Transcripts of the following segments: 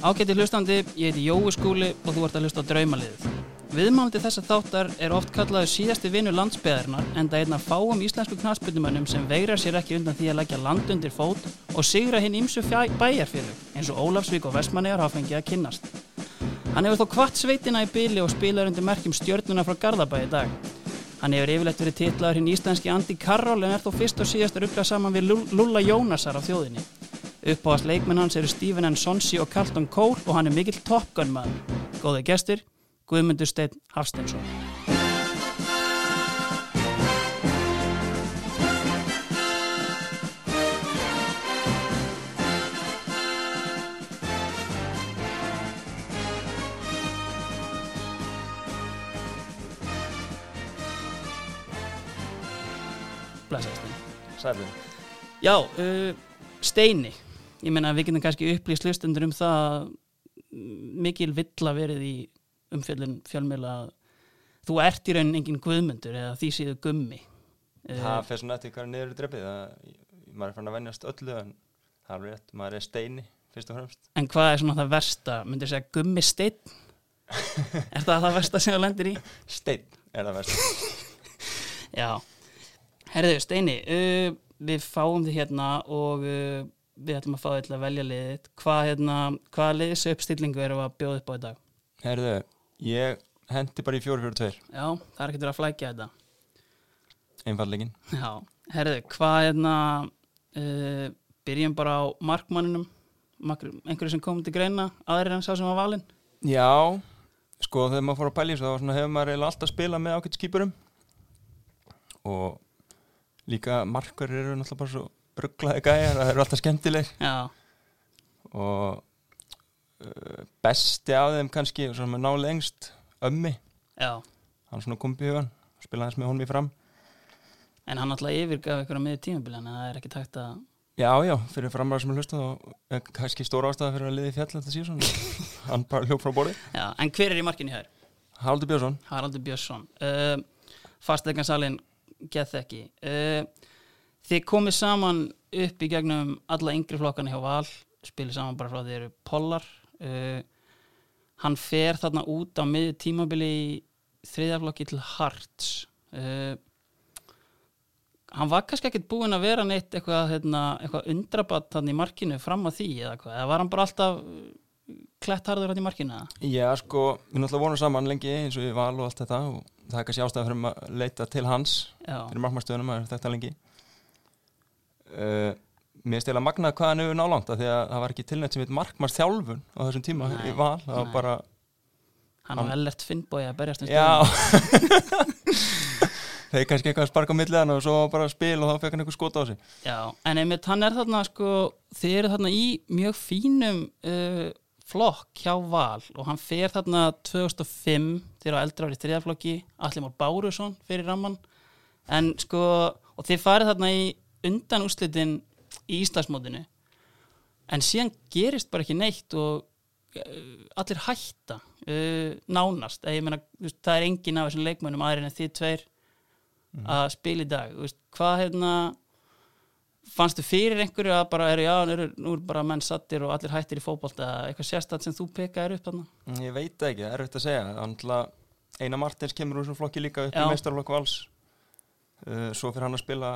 Ágæti hlustandi, ég heiti Jói Skúli og þú ert að hlusta á Draumaliðið. Viðmálandi þessa þáttar er oft kallaður síðasti vinnu landsbyðarinnar en það er einn að fáum íslensku knastbyndumönnum sem veirar sér ekki undan því að leggja land undir fót og sigra hinn ímsu bæjarfélug eins og Ólafsvík og Vestmannegar hafa fengið að kynnast. Hann hefur þó kvart sveitina í byli og spilar undir merkjum stjörnuna frá Garðabæi í dag. Hann hefur yfirlegt verið titlaður hinn íslenski Andi Karol en er þó fyrst og síðast að ruggla saman við Lulla Jónasar á þjóðinni. Uppáðast leikmenn hans eru Stephen N. Sonsi og Carlton Cole og hann er mikill Top Gun maður. Góði gestur, Guðmundur Steinn Hafstensson. Blessaði Steinn. Sælum. Já, uh, Steini ég meina við getum kannski upplýst hlustundur um það að mikil vill að verið í umfjöldun fjölmjöla að þú ert í raunin engin guðmundur eða því síðu gummi. Það fer svona eftir hverja niður í drefið maður er fann að vennjast öllu en það er rétt, maður er steini fyrst og fremst. En hvað er svona það versta, myndir segja gummi stein Er það það versta sem þú lendir í? Stein er það versta. Já, herðu Steini uh, við fáum þið hérna og uh, við ætlum að fá þið til að velja liðið hvað, hérna, hvað liðis uppstillingu við að bjóða upp á í dag? Herðu, ég hendi bara í 4-4-2 Já, það er ekki til að flækja þetta. Einfallegin Já, herðu, hvað hérna uh, byrjum bara á markmanninum. Einhverju sem kom til greina aðrir en sá sem var valinn? Já, sko þegar maður fór að pæli þá hefur maður alltaf spilað með ákveðt skipurum og líka markar eru náttúrulega bara svo rugglaði gæjar, það eru alltaf skemmtileg. Já. og uh, besti af þeim kannski, sem er ná lengst ömmi, Já. hann svona kom hugan spilaði hans með honum í fram. En hann alltaf yfirgaf ykkur á miður tímabili en það er ekki takt að Já, já, fyrir framræðar sem hlusta og kannski stóra ástæða fyrir að liði fjall þetta síðan, hann bara hljóf frá borði. Já, en hver er í markinu hér? Haraldur Björnsson. Haraldur Björnsson. Uh, Fasteignarsalinn gett ekki uh, Þið komið saman upp í gegnum alla yngri flokkana hjá Val spilið saman bara frá því eru pollar uh, hann fer þarna út á miður tímabili í þriðaflokki til Harts uh, hann var kannski ekkert búinn að vera neitt eitthvað, hérna, eitthvað undrabatt hann í markinu fram að því eða eða var hann bara alltaf klætt harður hann í markinu? Já sko, við náttúrulega vorum saman lengi eins og við Val og allt þetta og það er kannski ástæða fyrir að leita til hans Já. fyrir markmannstöðunum að þetta lengi uh, mér stila magnað hvað hann hefur nálangt því að það var ekki tilnætt sem heit markmanns þjálfun á þessum tíma. Nei, í val það var bara Hann var ellert finnbói að berjast um já. þeir kannski eitthvað að sparka milliðan og svo bara spil og þá fekk hann eitthvað skota á sig. Já, en einmitt hann er þarna sko, þið eru þarna í mjög fínum uh, flokk hjá Val og hann fer þarna 2005 þegar á eldra árið þriðaflokki Allir Mór Bárusson fyrir ramman en sko, og þið farið þarna í undan úrslitin í Íslandsmótinu. En síðan gerist bara ekki neitt og uh, allir hætta uh, nánast, meina þú veist, það er engin af þessum leikmönnum aðrir en þið tveir að spila í dag. Þú veist, hvað hérna fannstu fyrir einhverju að bara eru, já, eru, nú eru bara menn sattir og allir hættir í fótbolta? Eða eitthvað sérstætt sem þú pekaðir upp þarna? Mm, ég veit ekki, það er erfitt að segja. Andla, Einar Martins kemur úr þessum flokki líka upp Já. í meistarflokk vals. Uh, svo fyrir hann að spila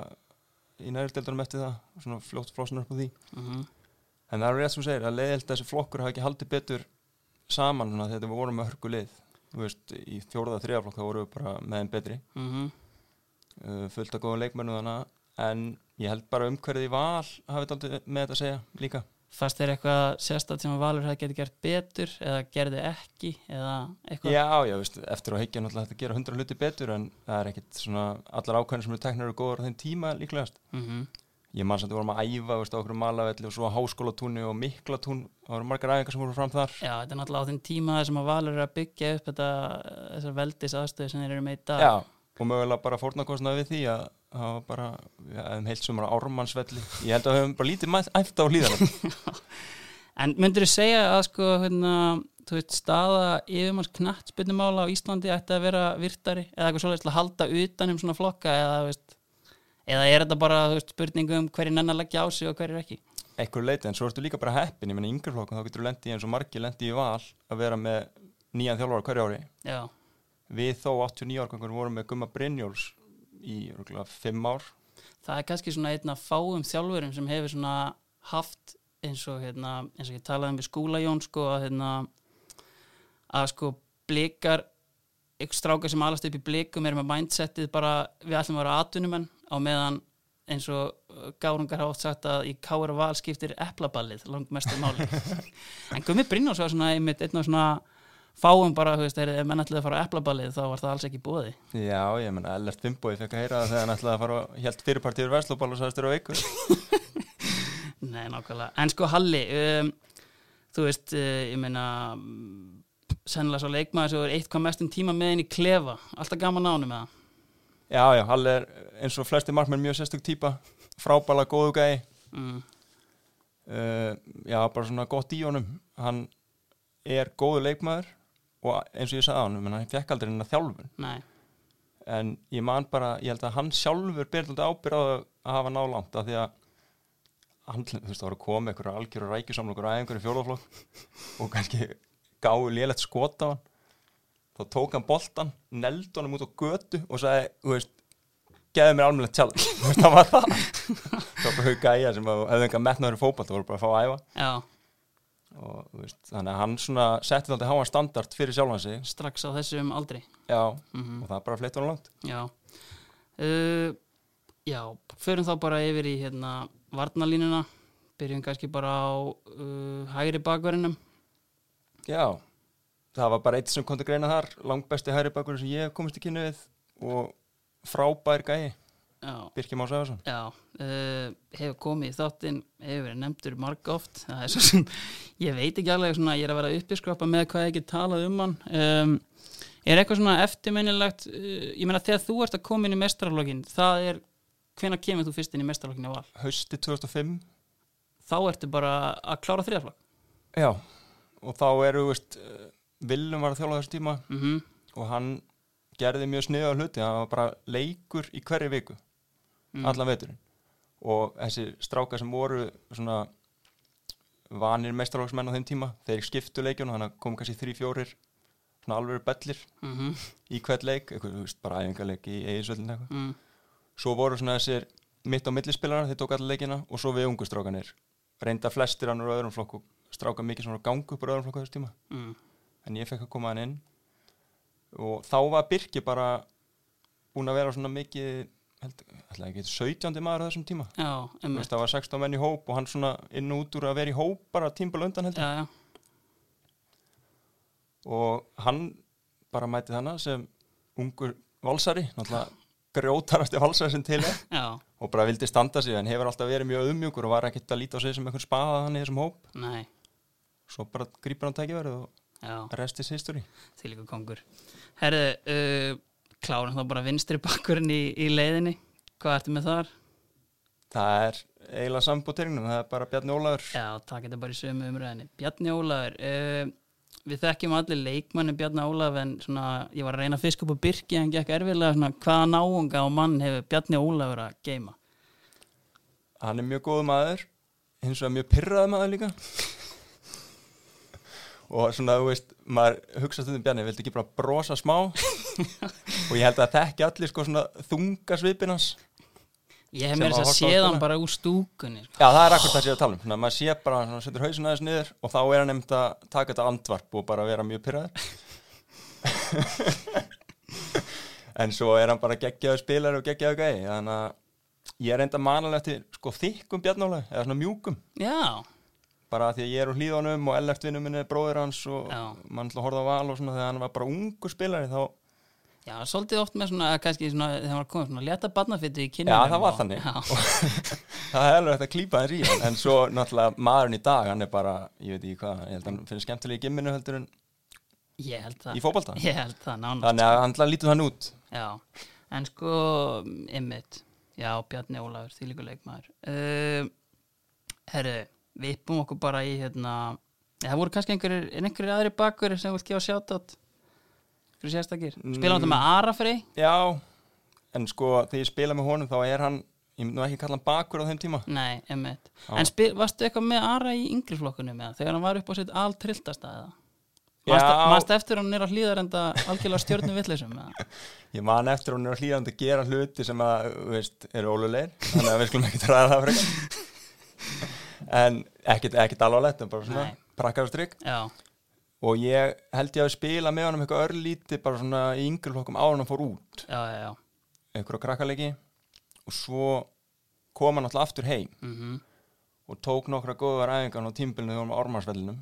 í næriðdeldunum eftir það svona fljótt flósunar upp á því. Mm En það er rétt sem segir að leiðilt þessi flokkur hafa ekki haldið betur saman svona, þegar við vorum með hörku Þú veist, í fjórða þriðaflokk þá vorum við bara með þeim betri. -hmm. uh, fullt að góða leikmennu þannig en ég held bara umhverfið í val hafið þetta með þetta að segja líka fannst þér eitthvað sérstætt sem Valur hefði getið gert betur eða gerði ekki eða eitthvað? Já, já, veist, eftir á heikja náttúrulega þetta gera hundra hluti betur en það er ekkit svona allar ákvæðin sem eru teknar eru góður á þeim tíma líklegast. Mm Ég man samt að við vorum að æfa veist, á okkur malavelli og svo á háskólatúni og miklatún það voru margar æfingar sem voru fram þar. Já, þetta er náttúrulega á þeim tíma sem að Valur er að byggja upp þetta, þessar veldis aðstöðu sem þeir eru með í dag. Já, og mögulega bara fórnarkostnaði við því að það var bara, við hefum heilt sumar á ármannsvelli. Ég held að við höfum bara lítið mætt á hlýðan En myndur þú segja að sko hérna, þú veist, staða yfirmanns knattspynnumála á Íslandi ætti að vera virtari eða eitthvað svolítið að halda utan um svona flokka eða, veist, eða er þetta bara veist, spurningu um hverju nenn að leggja á sig og hverju ekki? einhverju leiti, en svo ertu líka bara heppin. Ég menna í yngri flokkum, þá getur þú lendi eins og margir lendi í val að vera með nýjan þjálfara hverju ári. Já, við þó 89 árgangur vorum með Gumma Brynjóls í rúglega 5 ár. Það er kannski svona einn af fáum þjálfurum sem hefur svona haft eins og hérna, eins og ég talaði um við skúlajón sko að hérna að sko blikar ykkur strákar sem alast upp í blikum er með mindsetið bara við ætlum að vera atvinnumenn á meðan eins og uh, gárungar hafa oft sagt að í kára val skiptir eplaballið langt mestu máli. En Gummi Brynjóls var svona einmitt einn og svona fáum bara, þú veist, ef menn ætlaði að fara á eplaballið þá var það alls ekki búið Já, ég menna, Ellert Fimboi fekk að heyra það þegar hann ætlaði að fara og helt fyrirpartíður verslóbal og þér á veikur. Nei, nákvæmlega. En sko Halli, um, þú veist, uh, ég meina, mm, sennilega svo leikmaður sem er eitthvað mestum tíma með henni klefa. Alltaf gaman ánum með það. Já, já, Hall er eins og flesti markmenn mjög sérstök típa. Frábæla góðu gæi. Mm, uh, já, bara svona gott í honum. Hann er góðu leikmaður og eins og ég sagði á hann hann fekk aldrei hennar þjálfun. Nei, en ég man bara, ég held að hann sjálfur berðandi ábyrð að hafa ná langt af því að hann, þú veist, það voru komið einhverju algjör og rækjusamlokur að einhverju fjórðaflokk og kannski gáðu lélegt skot á hann. Þá tók hann boltan, neld honum út á götu og sagði, þú veist geði mér almennilegt challenge, þú veist, það var það. Það var bara hug gæja sem að- hefði enga metnaður í fótball, það voru bara að fá að æfa. Já, og veist, þannig að hann svona setti þetta háan standard fyrir sjálfan sig strax á þessum aldri. já, Mm og það bara fleitt honum langt Já. Uh, já, förum þá bara yfir í hérna varnalínuna. Byrjum kannski bara á uh, hægri bakverðinum. já, það var bara eitt sem kom til greina þar langt besti hæri bakur sem ég komist í kynni við og frábær gæi Já, Birkir Már Sæfarsson Já, uh, hefur komið í þáttinn, hefur verið nefndur margóft, það er svo sem, ég veit ekki alveg svona, ég er að vera uppiskrapa með hvað ég ekki talað um hann. Um, er eitthvað svona eftirminnilegt, uh, ég meina þegar þú ert að koma inn í mestrarlokkin, það er, hvenær kemur þú fyrst inn í mestrarlokkin á val? hausti 2005 Þá ertu bara að klára þrjaflokk. já, og þá eru veist, eh, Willum var að þjóla þessu tíma Mm og hann gerði mjög sniða hluti, hann var bara leikur í hverju viku, Mm. allan veturinn og þessi strákar sem voru svona vanir meistarlóksmenn á þeim tíma, þeir skiptu leikjuna þannig að kom kannski þrý, fjórir svona alveg bellir Mm í hvert leik eitthvað, þú veist, bara æfingarleik í eiginsvöldin eitthvað mm. svo voru svona þessir mitt á millispilarar, þeir tók allir leikina og svo við ungu strákanir reynda flestir annur á öðrum flokku stráka mikið svona gangu upp á öðrum flokku á þessu tíma Mm. en ég fekk að koma hann inn og þá var Birki bara búin að vera svona mikið held, ætla ekki, 17. maður á þessum tíma. Já, veist, það var 16 menn í hóp og hann svona inn og út úr að vera í hóp bara tímbal undan Já, já, og hann bara mæti þannig sem ungur valsari, náttúrulega grjótarasti valsari sem til er. Og bara vildi standa sig en hefur alltaf verið mjög auðmjúkur og var ekkert að líta á sig sem einhvern spaða hann í þessum hóp. Nei, svo bara grípur hann tækifærið og já. rest is history. Því líka kongur. Herðu, uh, klárum þá bara vinstri bakkurinn í, í leiðinni. Hvað ertu með þar? það er eiginlega sambúteringnum, það er bara Bjarni Ólafur Já, takk þetta bara í sömu umræðinni. Bjarni Ólafur, uh, við þekkjum allir leikmanni Bjarni Ólafur en svona, ég var að reyna að fiska upp á Birki en gekk erfiðlega svona, hvaða náunga og mann hefur Bjarni Ólafur að geima? hann er mjög góð maður hins vegar mjög pyrraði maður líka og svona, þú veist, maður hugsa stundum Bjarni, viltu ekki bara brosa smá og ég held að þekki allir sko svona þunga svipin hans Ég hef mér þess að að horfa á sé spila. hann bara úr stúkunni. Sko. Já, það er akkur það sem ég er að tala um. Þannig að maður sé bara, hann setur hausin aðeins niður og þá er hann nefnt að taka þetta andvarp og bara vera mjög pyrraður. en svo er hann bara geggjaðu spilari og geggjaðu gæði. Þannig að ég er enda manalega til sko þykkum bjarnálega, eða svona mjúkum. Já, Bara því að ég er úr hlýðunum og ellertvinum minni er bróðir hans og mann ætla að horfa á val og svona þegar hann var bara ungu spilari þá, já, svolítið oft með svona, kannski svona, þegar var komið svona létta barnafittu í kynninum. Já, það var þannig. Það er alveg hægt að klípa hans í hann. En svo náttúrulega maðurinn í dag, hann er bara, ég veit ekki hvað, ég held að hann finnir skemmtilega í gimminu heldur en ég held það. í fótbolta. Ég held það, nánast. Þannig að hann lítur hann út Já, en sko Emmitt, já, Bjarni Ólafur þýlíku leikmaður uh, Herru, við yppum okkur bara í hérna, það voru kannski einhverjir einhverjir aðri bakkur sem vilt gefa sjátt fyrir sérstakir, spila Mm. hann með Arafrey Já, en sko þegar ég spila með honum þá er hann ég myndi nú ekki kalla hann bakur á þeim tíma Nei, emmitt. Já. En spil, varstu eitthvað með Ara í yngri flokkunum með þegar hann var upp á sitt altrilltastæða? Já. Manst eftir hann er að hlýðar enda algjörlega stjórnum vitleysum? ég man eftir hún er að hlýðandi að gera hluti sem að, veist, eru ólulegir þannig að við skulum ekki ræða það frekar en ekkit, ekkit alvarlegt en bara svona Nei. prakkarstrygg Já, og ég held ég að spila með honum eitthvað örlíti bara svona í yngri flokkum áður en hann fór út. Einhverja krakkalegi og svo kom hann alltaf aftur heim. Mm og tók nokkra góðar æfingar á tímbilinu þegar hann var ormarsvellinum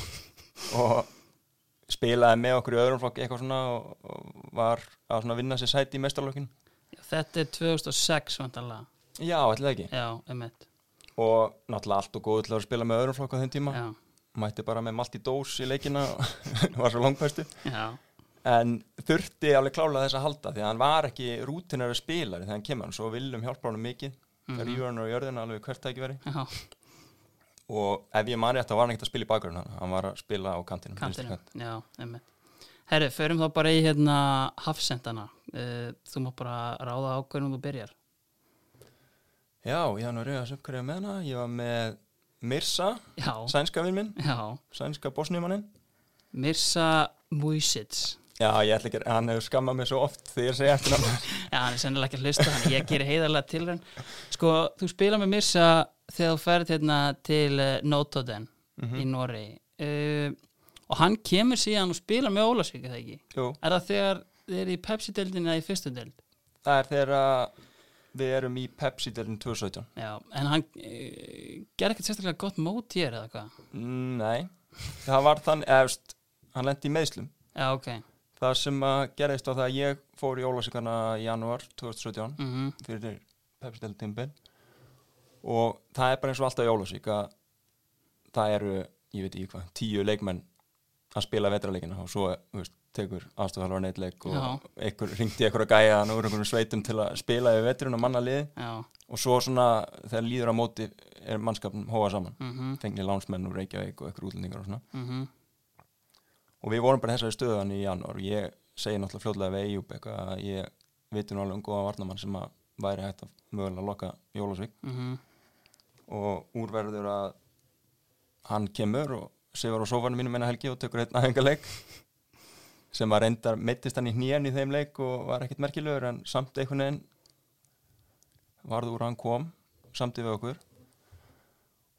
og spilaði með okkur í öðrum flokk eitthvað svona og, og var að vinna sér sæti í mestarlokkin Þetta er 2006 vantanlega. já, ætlaði ekki. Já, og náttúrulega allt og góð til að spila með öðrum flokk á þeim tíma. Já, mætti bara með malt í dós í leikina og var svo langpæstu en þurfti alveg klálega þess að halda því að hann var ekki rútinari spilari þegar hann kemur svo viljum hjálpa hann mikið mm. -hmm. rífur hann á jörðina alveg hvert tækiveri já, og ef ég man rétt þá var hann ekkert að spila í bakgrunn hann var að spila á kantinum vinstri kantinu. kant. Já. Herri, förum þá bara í hérna hafsendana. Uh, þú má bara ráða ákveðnum þú byrjar. já, ég hann var reyðast upp hverja með hana ég var með Mirsa, Já, sænska vinn minn já. sænska bosnjumannin Mirsa Vujicic. já, ég ætla ekki, hann hefur skammað mig svo oft þegar ég segi eftir hann Já, hann er sennilega ekki að hlusta hann, ég gerir heiðarlega til hann Sko, þú spila með Mirsa þegar þú ferð hérna til uh, Notoden í Noregi uh, og hann kemur síðan og spila með Ólasvík, er það ekki? Jú, Er það þegar þið eru í Pepsi-deildinu eða í fyrstu deild? það er þegar að við erum í Pepsi-delin 2017 Já, en hann uh, gerði ekkert sérstaklega gott mót hér eða hvað? Mm, Nei, það var þann efst, hann lendi í meðslum Já, ok. Það sem að gerðist á það að ég fór í Ólasíkana í janúar 2017 mm fyrir Pepsi-del tímbil og það er bara eins og alltaf í Ólasík að það eru, ég veit ekki hvað, tíu leikmenn að spila vetraleikina og svo þú veist, tekur aðstofþalvar neitt leik og einhver ringdi einhver að gæja nú er einhvern sveitum til að spila yfir veturinn og manna liði Já, og svo svona þegar líður á móti er mannskapn hóa saman. Mhm, fengni lánsmenn úr Reykjavík og einhver útlendingar og svona. Mhm. Og við vorum bara þessari stöðan í janúar. Og ég segi náttúrulega fljóðlega við eitthvað að ég viti nú alveg um góða varnamann sem að væri hægt að mögulega loka Jólasvík mhm, og úrverður að hann kemur og sefur á sófanum mínum minna helgi og tekur einn aðengarleik sem að reyndar meittist hann í hnén í þeim leik og var ekkert merkilegur en samt einhvern veginn varð úr að hann kom samt við okkur.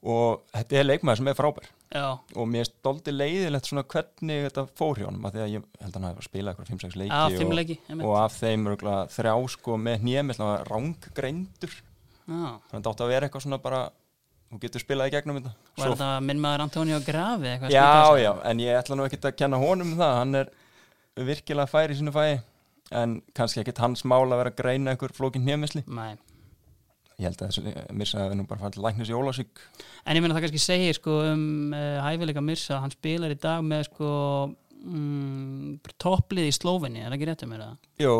Og þetta er leikmaður sem er frábær. Já, og mér stolti leiðilegt svona hvernig þetta fór hjá honum af því að ég held að hann hafi spilað eitthvað 5-6 leiki fimm og, leiki og af þeim þrjá sko með hnjem rángreindur Já, þannig að þetta átti að vera eitthvað svona bara þú getur spilað í gegnum þetta. Var þetta minn maður Antonio Gravi já, já, en ég ætla nú ekkert að kenna honum um það hann er virkilega fær í sínu fæi en kannski ekkert hans mál að vera að greina einhver flókin Nei, ég held að þessu missa að við nú bara til læknis í Ólasík En ég meina það kannski segir sko um uh, hæfileika Mirsa, hann spilar í dag með sko mm, topplið í Slóvinni, er það ekki rétt um það? jú,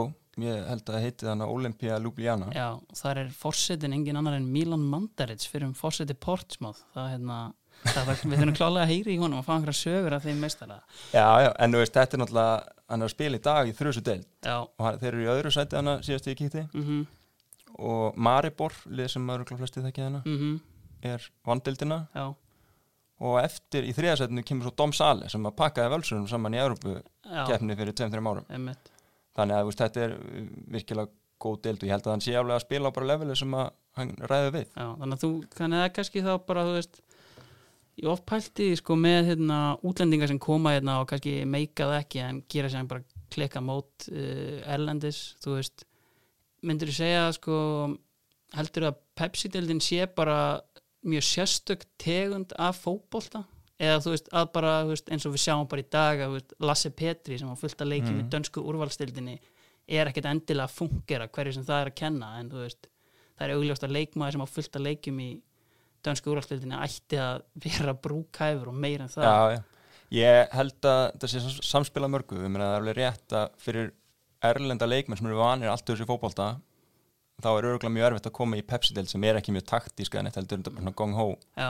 ég held að það heiti þannig Olympia Ljubljana. Já, þar er fórsetin engin annar en Milan Mandaric fyrir um fórseti Portsmouth. Það er hérna, það, það, við þurfum klálega að heyri í honum og fá einhverja sögur af þeim meistara. Já, já, en þú veist, þetta er náttúrulega hann er að spila í dag í þrjusu Já, og hann, þeir eru í öðru sæti hana síðast ég kíkti mhm, og Maribor, lið sem maður flesti þekki hana mhm, er vandeildina. Já, og eftir í þriðasætinu kemur svo Dom Sale sem að pakkaði völsunum saman í Európu keppni fyrir 2-3 árum. Einmitt. Þannig að veist, þetta er uh, virkilega góð deild og ég held að hann sé aflega að spila á bara leveli sem að hann ræði við. Já, þannig að þú, þannig að það er kannski þá bara, þú veist, ég oft pælti sko með hérna útlendingar sem koma hérna og kannski meika það ekki en gera sér bara klikka mót uh, erlendis, þú veist, myndur þú segja sko, heldur að Pepsi-deildin sé bara mjög sérstök tegund af fótbolta eða þú veist, að bara, þú veist, eins og við sjáum bara í dag að þú veist, Lasse Petri sem á fullt að leikja Mhm. með dönsku úrvalstildinni er ekkert endilega að fungera hverju sem það er að kenna en þú veist, það er augljóst að leikmaður sem á fullt að leikjum í dönsku úrvalstildinni ætti að vera brúkæfur og meira en það. Já, já. ég held að þetta sé sams- samspila mörgu. Við meina það er alveg rétt að fyrir erlenda leikmenn sem eru vanir allt þessu fótbolta þá er örgulega mjög erfitt að koma í Pepsi-deild sem er ekki mjög taktíska en þetta heldur svona gong-hó já,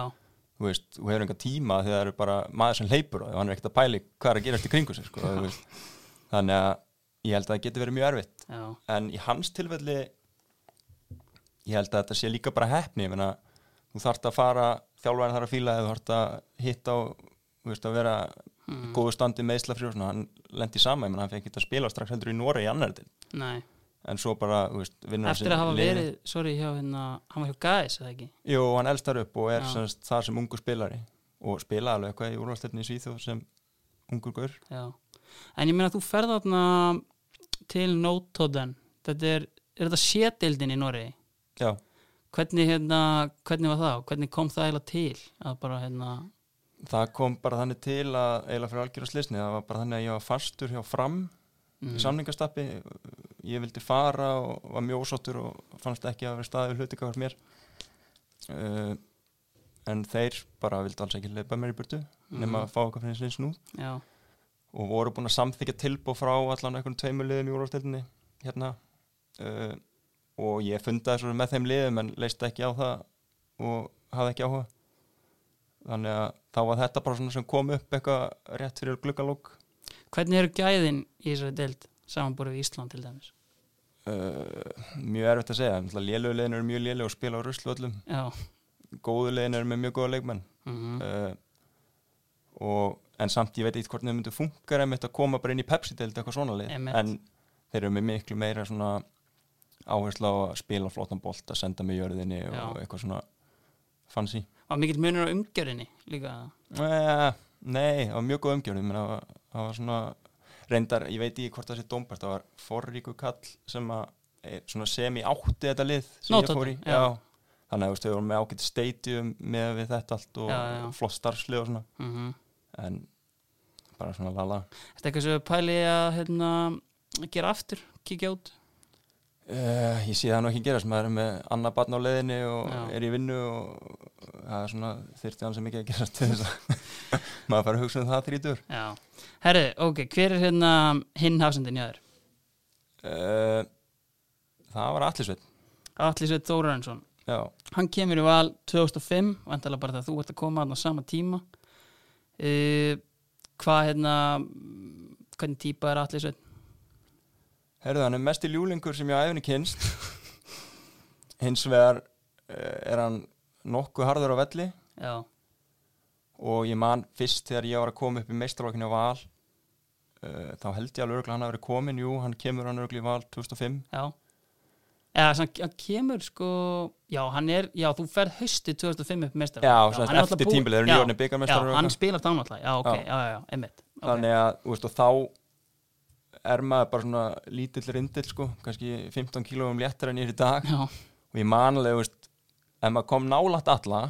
þú veist, þú hefur enga tíma þegar það eru bara maður sem hleypur og hann er ekkert að pæli hvað er að gerast í kringu sig sko, þannig að ég held að það geti verið mjög erfitt. Já, en í hans tilfelli ég held að þetta sé líka bara hefni ég meina, þú þarft að fara þjálfærin þarf að fíla eða þú þarft að hitta og veist að vera mm. góðu standi meðslafri og svona, hann lendi sama ég meina, hann fekk ekki að spila strax heldur í Nóra í annar til Nei, en svo bara, þú veist, vinnur eftir að hafa verið sorry, hjá hérna, hann var hjá Gæs eða ekki? Jú, hann elstar upp og er semst, þar sem ungu spilari og spila alveg eitthvað í úrvalstöfni í Svíþjóð sem ungur gaur. Já. En ég meina að þú ferð þarna til Nótoden þetta er, er þetta sétildin í Noregi? Já, hvernig, hérna, hvernig var það? Og hvernig kom það eiginlega til bara hérna það kom bara þannig til að eiginlega fyrir algjör að slisni, það var bara þannig að ég var fastur hjá fram mm, í samningastappi ég vildi fara og var mjög ósáttur og fannst ekki að vera staðið hluti hvað var mér. Uh, en þeir bara vildi alls ekki leipa mér í burtu nema að fá eitthvað fyrir sinns nú. Já, og voru búin að samþykja tilbúð frá allan einhvern tveimur liðum í úrvalstildinni hérna. Uh, og ég fundaði svo með þeim liðum en leist ekki á það og hafði ekki áhuga. Þannig að þá var þetta bara svona sem kom upp eitthvað rétt fyrir gluggalók hvernig eru gæðin í þessari deild samanborið við Ísland til dæmis? Uh, mjög erfitt að segja. Lélögu liðin eru mjög lélögu og spila á ruslu öllum. Já, góðu liðin eru með mjög góða leikmenn. Mm uh, og, en samt ég veit eitthvað hvort þau myndu funkar að koma bara inn í Pepsi-deild eitthvað svona lið. En þeir eru með miklu meira svona áherslu á að spila flottan bolt að senda með jörðinni og Já. eitthvað svona fancy. Var mikill munur á umgjörðinni líka? Eh, Nei, það var mjög góð umgjörð. Menn, það, var, var svona reyndar, ég veit ekki hvort það sé dómbært það var forríku kall sem að eh, sem í átti þetta lið ég fór í. Já. þannig að þau voru með ágætt stadium með við þetta allt og Já, já. flott starfslið og svona. Mm en bara svona lala. Þetta er eitthvað sem við pæli að hérna, gera aftur, kíkja út uh, ég sé það nú ekki gerast maður er með annað barn á leiðinni og Já. er í vinnu og það er svona þyrfti hann sem ekki að gerast til þess að maður fara að hugsa um það þrítur Já, herri, ok, hver er hérna hinn hafsendin hjá þér? uh, það var allisveit Atli Sveit Þórarinsson já, hann kemur í val 2005 vantalega bara þegar þú ert að koma hann á sama tíma uh, hvað hérna hvernig típa er Atli Sveit? Herðu hann er mest í ljúlingur sem ég á æfni kynst hins vegar uh, er hann nokkuð harður á velli. Já, og ég man fyrst þegar ég var að koma upp í meistarlokkinu á val uh, þá held ég alveg örgulega hann að vera komin jú, hann kemur hann örgulega í val 2005 já. Eða sem hann kemur sko já, hann er, já, þú ferð hausti 2005 upp mestar Já, sem sagt, eftir tímabilið, þeir eru nýorðnir bikarmeistarar og Já, hann spilar þá náttúrulega, já, ok, Já. já, já, já, einmitt okay. þannig að, þú veist, og þá er maður bara svona lítill rindill sko, kannski 15 kílóum léttar en ég er í dag. Já, og ég manlega, þú veist, ef maður kom nálægt alla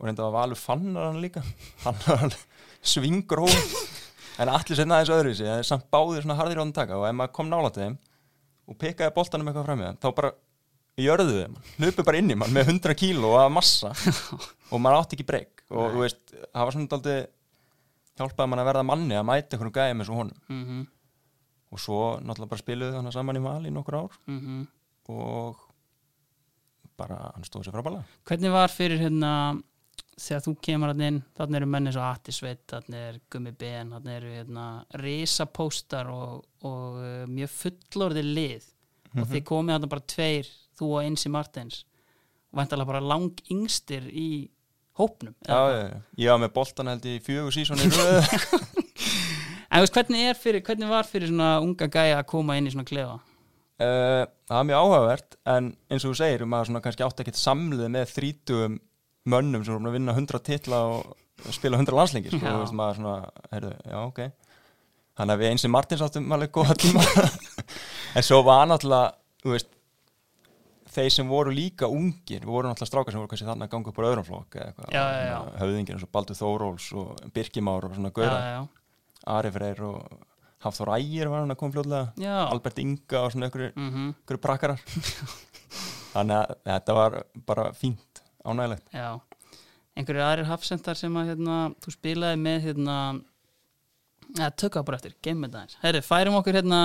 og reynda að Valur fannar hann líka hann var alveg svingróð en allir setna aðeins öðru sig það er samt báðir svona harðir á þann taka. Og ef maður kom nálægt þeim og pekaði boltanum eitthvað fram í það þá bara jörðu þeim, hlupu bara inn í mann með 100 kíló af massa. Og maður átti ekki breyk. Og þú veist, það var svona daldið hjálpaði mann að verða manni að mæta einhvern gæði með svo honum. Mhm, og svo náttúrulega bara spiluðu þannig saman í val í nokkur ár. Mhm. Og bara hann stóð sér frábælega Hvernig var fyrir hérna þegar þú kemur hann inn, þannig eru menni svo Atti Sveit, þannig er Gummi Ben þannig eru hérna risapóstar og, og uh, mjög fullorði lið. Og þið komið þarna bara tveir, þú og Einsi Martins og væntalega bara lang yngstir í hópnum Já, já, já. ég var með boltan held í fjögur röð En veist, hvernig, er fyrir, hvernig var fyrir svona unga gæja að koma inn í svona klefa? Uh, það var mjög áhugavert en eins og þú segir, maður svona kannski átti ekkert samlið með þrítugum mönnum sem voru að vinna 100 titla og spila 100 landslengi sko, veist maður svona, heyrðu, já ok. Þannig að við eins og Martins áttum alveg góða tíma. En svo var náttúrulega, þú veist þeir sem voru líka ungir við vorum náttúrulega strákar sem voru kannski þannig að ganga upp á öðrum flokk eða eitthvað, höfðingir eins og Baldur Þóróls og Birkimár og svona já, Ari Freyr og Hafþór Ægir var hann að koma fljóðlega Albert Inga og svona einhverju mhm, einhverju prakkarar. Þannig að þetta var bara fínt ánægilegt já. Einhverjir aðrir hafsendar sem að hérna, þú spilaði með hérna ja, tökka bara eftir, geymum þetta eins Herri, færum okkur hérna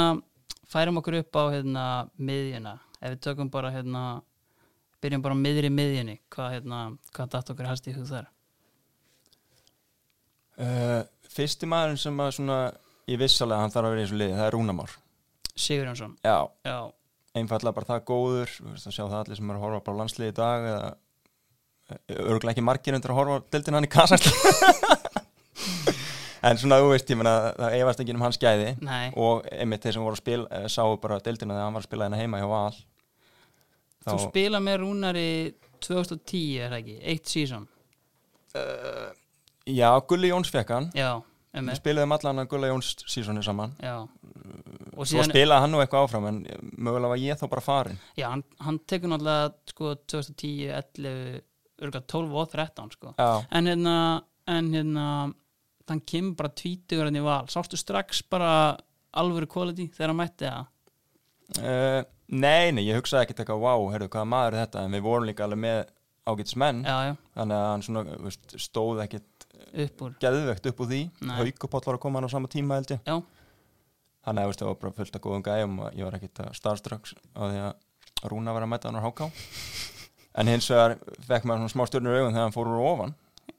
færum okkur upp á hérna miðjuna. Ef við tökum bara hérna byrjum bara miðri miðjunni hvað hérna, hvað datt okkur helst í hug þar? Uh, fyrsti maðurinn sem að svona ég vissalega hann þarf að vera í þessu liði, það er Rúnamár Sigur Jónsson, já, já, einfallega bara það góður þú veist, að sjá það allir sem er að horfa bara á landsliði í dag eða örgulega ekki margir undir að horfa á dildin hann í Kazakstan en svona þú veist, ég meina það efast ekki um hans gæði. Nei, og einmitt þeir sem voru að spila eh, sáu bara dildina þegar hann var að spila hérna heima hjá Val. Þú spila með Rúnari 2010 er það ekki, eitt season. Uh, Já, Gulli Jóns fekk hann. Já, Við emmi spilaðum allan að Gulli Jóns sísoni saman. Já, og Svo síðan, spilaði hann nú eitthvað áfram en mögulega var ég þá bara farin já, hann, hann tekur náttúrulega sko 2010, 11 örgulega 12 og 13 sko. Já, en hérna, en hérna þann kemur bara tvítugur hann í val. Sástu strax bara alvöru quality þegar hann mætti það uh, Nei, nei, ég hugsaði ekkert eitthvað Vá, heyrðu, hvaða maður er þetta? En við vorum líka alveg með ágætis menn já, já, Þannig að hann svona, veist, stóð ekkert upp úr. Geðvegt upp úr því. Haukupott var að koma hann á sama tíma held ég. Já, Þannig að það var bara fullt af góðum gæjum og ég var ekkert að starfströks á því að Rúna var að mæta hann á háká. En hins vegar fekk maður svona smá stjórnur augun þegar hann fór úr ofan.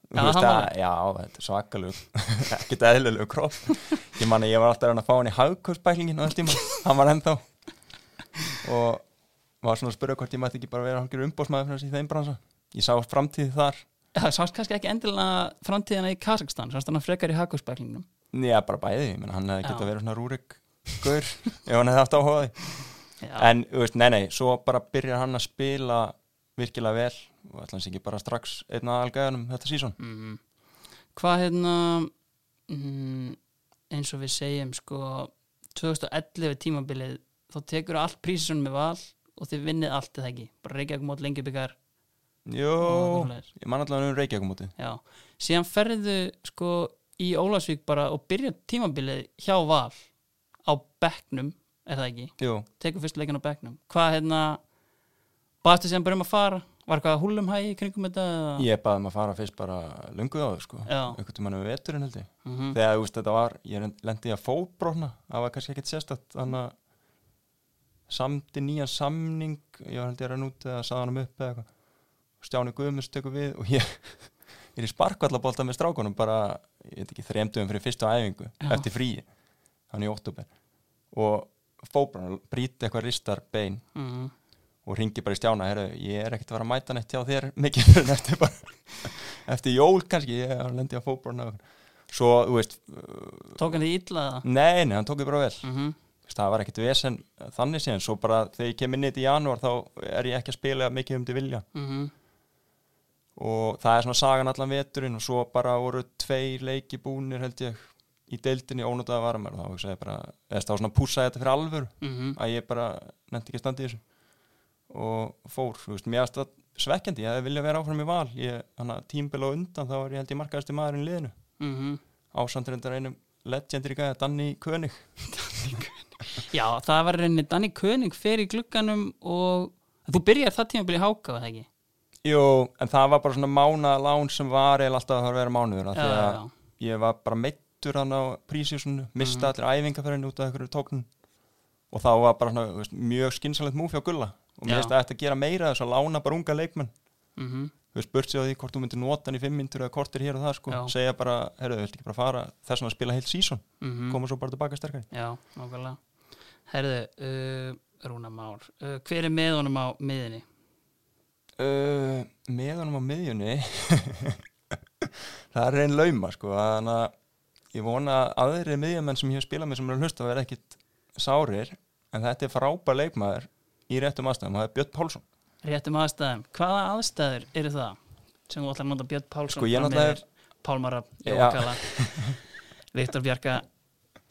Já, veist hann að, var- já, þetta er svakalug ekkert eðlilegu kropp. Ég man að ég var alltaf að að fá hann í hagkauspæklingin á þess tíma, hann var ennþá. Og var svona að spyrja hvort ég mætti ekki bara vera hálfur umbósmaður fyrir þessi þeim bransa. Ég sá framtíð þar það sást kannski ekki endilega framtíðina í Kazakstan, sást hann frekar í hagkvæmspæklingnum Já, bara bæði, menn hann hefði Já. getað verið svona rúrik gaur ef hann hefði haft áhuga á því. Já, En, þú veist, nei, nei, svo bara byrjar hann að spila virkilega vel og ætla hans ekki bara strax einn aðalgæðanum þetta sísón mm, hvað hérna mm, eins og við segjum sko 2011 tímabilið þá tekur allt prísisum með val og þið vinnið allt eða ekki? Bara Reykjavík mót lengi byggar Jó, ég man allavega um Reykjavík mútið já, síðan ferðu sko í Ólasvík bara og byrja tímabilið hjá val á bekknum, er það ekki? Jú, tekur fyrst leikin á bekknum. Hvað hérna baðstu síðan bara um að fara? Var eitthvað húlum hægi í kringum þetta ég baði maður að fara fyrst bara lungu á þau, sko einhvern tímann við veturinn held ég. Mhm. þegar, þú veist, þetta var, ég lendi í að fóbrotna það var kannski ekkert sérstætt þannig að samdi nýjan samning. Ég held ég að renna út eða saði hann upp eða eitthvað Stjáni Guðmunds tekur við og ég er í sparkvallabólta með strákunum bara, ég veit ekki, þremdugum fyrir fyrstu æfingu Já. eftir fríi, hann í óttúber og fóbrotna bríti eitthvað ristar bein Mhm. og ringi bara í stjána, herru, ég er ekkert að fara að mæta neitt hjá þér mikið fyrir eftir bara eftir jól kannski, ég lendi á fótborna svo, þú veist tók hann því illa nei, nei, hann tók þið bara vel. Þú veist, það var ekkert vesen þannig síðan, svo bara þegar ég kem inn í janúar þá er ég ekki að spila mikið um til vilja Mhm. Og það er svona sagan allan veturinn og svo bara voru tveir leiki búnir held ég í deildinni ónútaða varamær og þá hugsaði ég bara, eða þá svona púsaði þetta fyrir alvöru Mhm. að ég bara nefndi ekki að standa í þessu og fór, þú veist, mér aðstæð svekkjandi, ég hefði viljað vera áfram í val ég, hann að tímbil á undan, þá var ég held ég maðurinn í liðinu, Mhm. ásandrindar einum legendir í gæða, Danny König Já, það var reyni Danny König í glugganum og þú byrjar það tímabili háka, var það ekki? Jú, en það var bara svona mána lán sem var eða alltaf að það var að vera mánuður því að ég var bara meittur hann á prísísunu, mista Mhm. allir æfingarferðin út af einhverju tóknum og þá var bara svona, veist, mjög skynsalegt múfi á gulla og mér finnst að þetta gera meira þess að lána bara unga leikmenn Mhm. þú veist, burt sér á því hvort þú myndir nota hann í fimm myndur eða kortir hér og það sko, Já. segja bara, herru, þú vilt ekki bara fara þess að spila heilt sísón, Mhm. koma svo bara tilbaka sterkari Já, nákvæmlega Herðu, uh, Rúna Már uh, hver er með honum á miðinni? Uh, með honum á miðjunni það er einn lauma sko, þannig að ég vona að aðri miðjumenn sem ég hef spilað með sem er að hlusta verða ekkit sárir en þetta er frábær leikmaður í réttum aðstæðum, það er Björn Pálsson. Réttum aðstæðum. Hvaða aðstæður eru það sem þú ætlar að nota Björn Pálsson Sko, ég náttúrulega Pálmara. Jókala Viktor Bjarka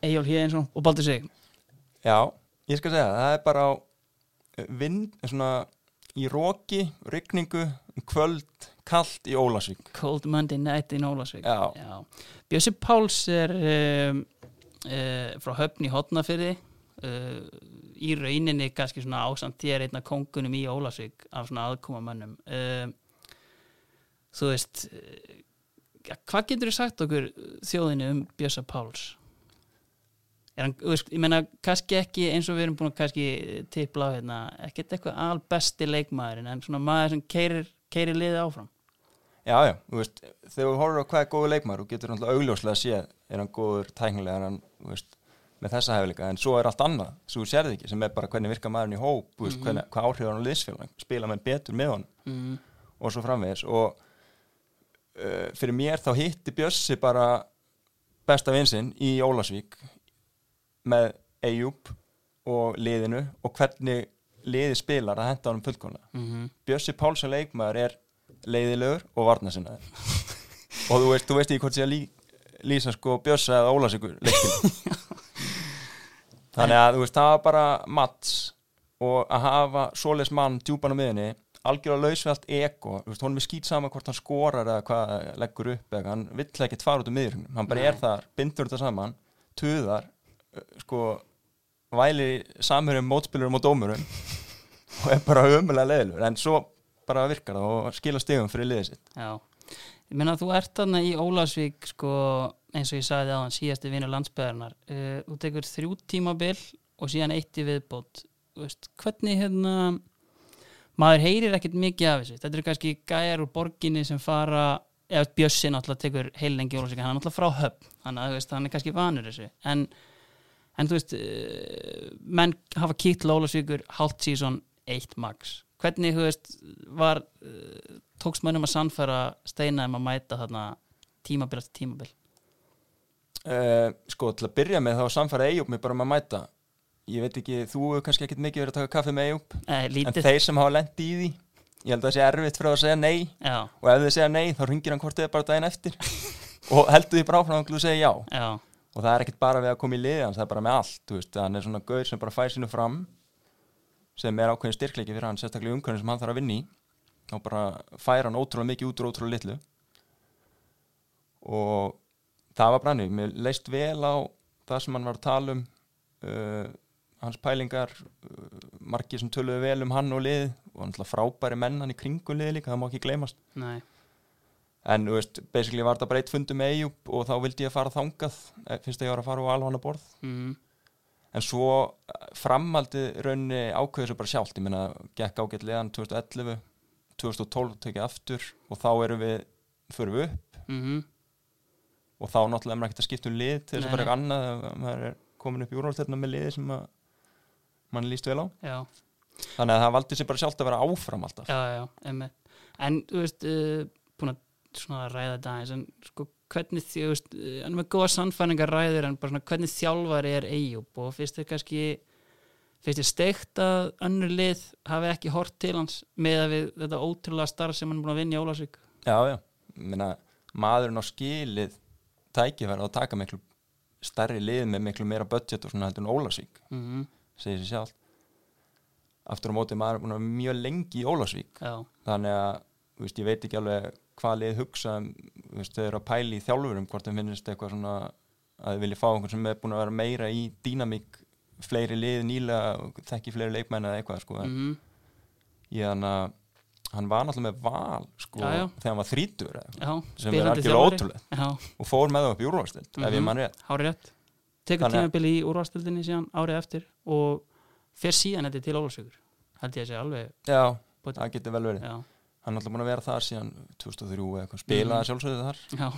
Eyjól Híðinsson og Baldur Sig? Já, ég skal segja, það er bara á vind, svona í róki, rigningu kvöld, kallt í Ólasvík Cold Monday Night in Ólasvík Já. Bjössi Páls er um, uh, frá höfn í Hotnafyrði uh, í rauninni kannski svona ásamt þér einna kongunum í Ólasvík af svona aðkomamönnum uh, þú veist hvað getur þú sagt okkur þjóðinu um Bjössa Páls er hann, þú veist, ég meina kannski ekki eins og við erum búin að kannski tipla á hérna, ekkert eitthvað albesti leikmaðurinn en svona maður sem keirir, keirir liðið áfram Já, já, þú veist, þegar þú horfir á hvað er góður leikmaður og getur náttúrulega augljóslega að sé er hann góður tæknilega, er hann, þú veist með þessa hefleika en svo er allt annað sem þú sérði ekki sem er bara hvernig virka maðurinn í hóp mm -hmm. hvernig, hvað áhrif hann á liðsfélag spila með betur með hann mm. og svo framvegis og uh, fyrir mér þá hitti Bjössi bara besta vinsinn í Ólasvík með Eyjúb og liðinu og hvernig liði spilar að henda honum fullkomlega. Mm Bjössi Pálsson leikmaður er leiðilegur og varnasinnaður og þú veist, þú veist ekki hvort sé að lí, lýsa sko Bjössa eða Ólasvíkur leikin þannig að þú veist, það var bara mats og að hafa svoleiðs mann djúpan á miðinni algjörlega laus við allt þú veist, honum er skýt sama hvort hann skorar eða hvað leggur upp eða hann vill ekkert fara út um miðjum hann bara Nei. er þar, bindur þetta saman tuðar, sko væli samhörjum mótspilurum og dómurum og er bara ömulega leiðilur en svo bara virkar það og skila stegum fyrir liðið sitt. Já, ég meina þú ert þarna í Ólasvík sko, eins og ég sagði aðan síðasti vinur landsbyðarnar uh, þú tekur þrjú tímabil og síðan eitt í viðbót. Veist, hvernig hérna maður heyrir ekkert mikið af þessu. Þetta eru kannski gæjar úr borginni sem fara eða Bjössi náttúrulega tekur heilengi Ólasvík, hann er náttúrulega frá höfn þannig að hann er kannski vanur þessu. En, en þú veist uh, menn hafa kýtt til Ólasvíkur hálft síðan eitt max. Hvernig, þú veist, var uh, tókst mönnum að sannfæra steina um að mæta þarna tímabil eftir tímabil? Uh, sko til að byrja með þá samfæra Eyjúb mig bara með að mæta. Ég veit ekki, þú hefur kannski ekkert mikið verið að taka kaffi með Eyjúb eh, en þeir sem hafa lent í því ég held að það sé erfitt fyrir að segja nei. Já, og ef þið segja nei þá ringir hann hvort eða bara daginn eftir. Og heldur því bara áfram að segja já. Já, og það er ekkert bara við að koma í liði hans, það er bara með allt þú veist, hann er svona gaur sem bara fær sinu fram sem er ákveðin styrkleiki fyrir hann sérstaklega umkvæðin sem hann þarf að vinna í. Og bara fær hann ótrúlega mikið út og ótrúlega litlu. Og það var brannu, mér leist vel á það sem hann var að tala um uh, hans pælingar uh, margir sem töluðu vel um hann og lið. Og hann ætla frábæri mennan í kringum lið líka, það má ekki gleymast. Nei en veist, basically var þetta bara eitt fundu með Eyjúb og þá vildi ég fara þangað eh, fyrst að ég var að fara á alvana borð. Mm, en svo eh, framaldi raunni ákveður svo bara sjálft. Ég meina, gekk ágætlegan 2011 2012 tekið aftur og þá erum við, förum við upp. Mm, og þá náttúrulega er maður ekkert að skipta um lið til þess að fara eitthvað annað maður er komin upp í úrvalstelna með liði sem að mann líst vel á. Já, þannig að það valdi sér bara sjálft að vera áfram alltaf. Já, já, en, þú veist, uh, búin að svona ræða þetta en sko, hvernig því, uh, hann er með góða sannfæringar ræður en bara svona, hvernig þjálfari er Eyjúb og finnst þið kannski finnst þið steikt að önnur lið hafi ekki hort til hans með að við þetta ótrúlega starf sem hann er búin að vinna í Ólasvík já, já, meina maðurinn á skilið tækifæri að taka miklu stærri lið með miklu meira budget og svona heldur en Ólasvík mm segir sér sjálf aftur á móti maður er búin að vera mjög lengi í Ólasvík já, þannig að veist, ég veit ekki alveg hvað lið hugsa um, veist, þau eru að pæli í þjálfurum hvort þeim finnist eitthvað svona að þau vilja fá einhvern sem er búin að vera meira í dýnamík fleiri lið nýlega þekki fleiri leikmenn eða eitthvað sko, mm ég hann að hann var náttúrulega með val sko, Já, já. þegar hann var þrítur sem er algjörlega ótrúlegt. Já, og fór með það upp í úrvalstild ef ég Mhm. mann rétt. Rétt. Tekur tímabili í úrvastildinni síðan árið eftir og fer síðan þetta til Ólasvíkur held ég að sé alveg já, það getur vel verið. Já, hann er alltaf búin að vera þar síðan 2003 eða eitthvað, spilaði Mhm. sjálfsögðu þar já,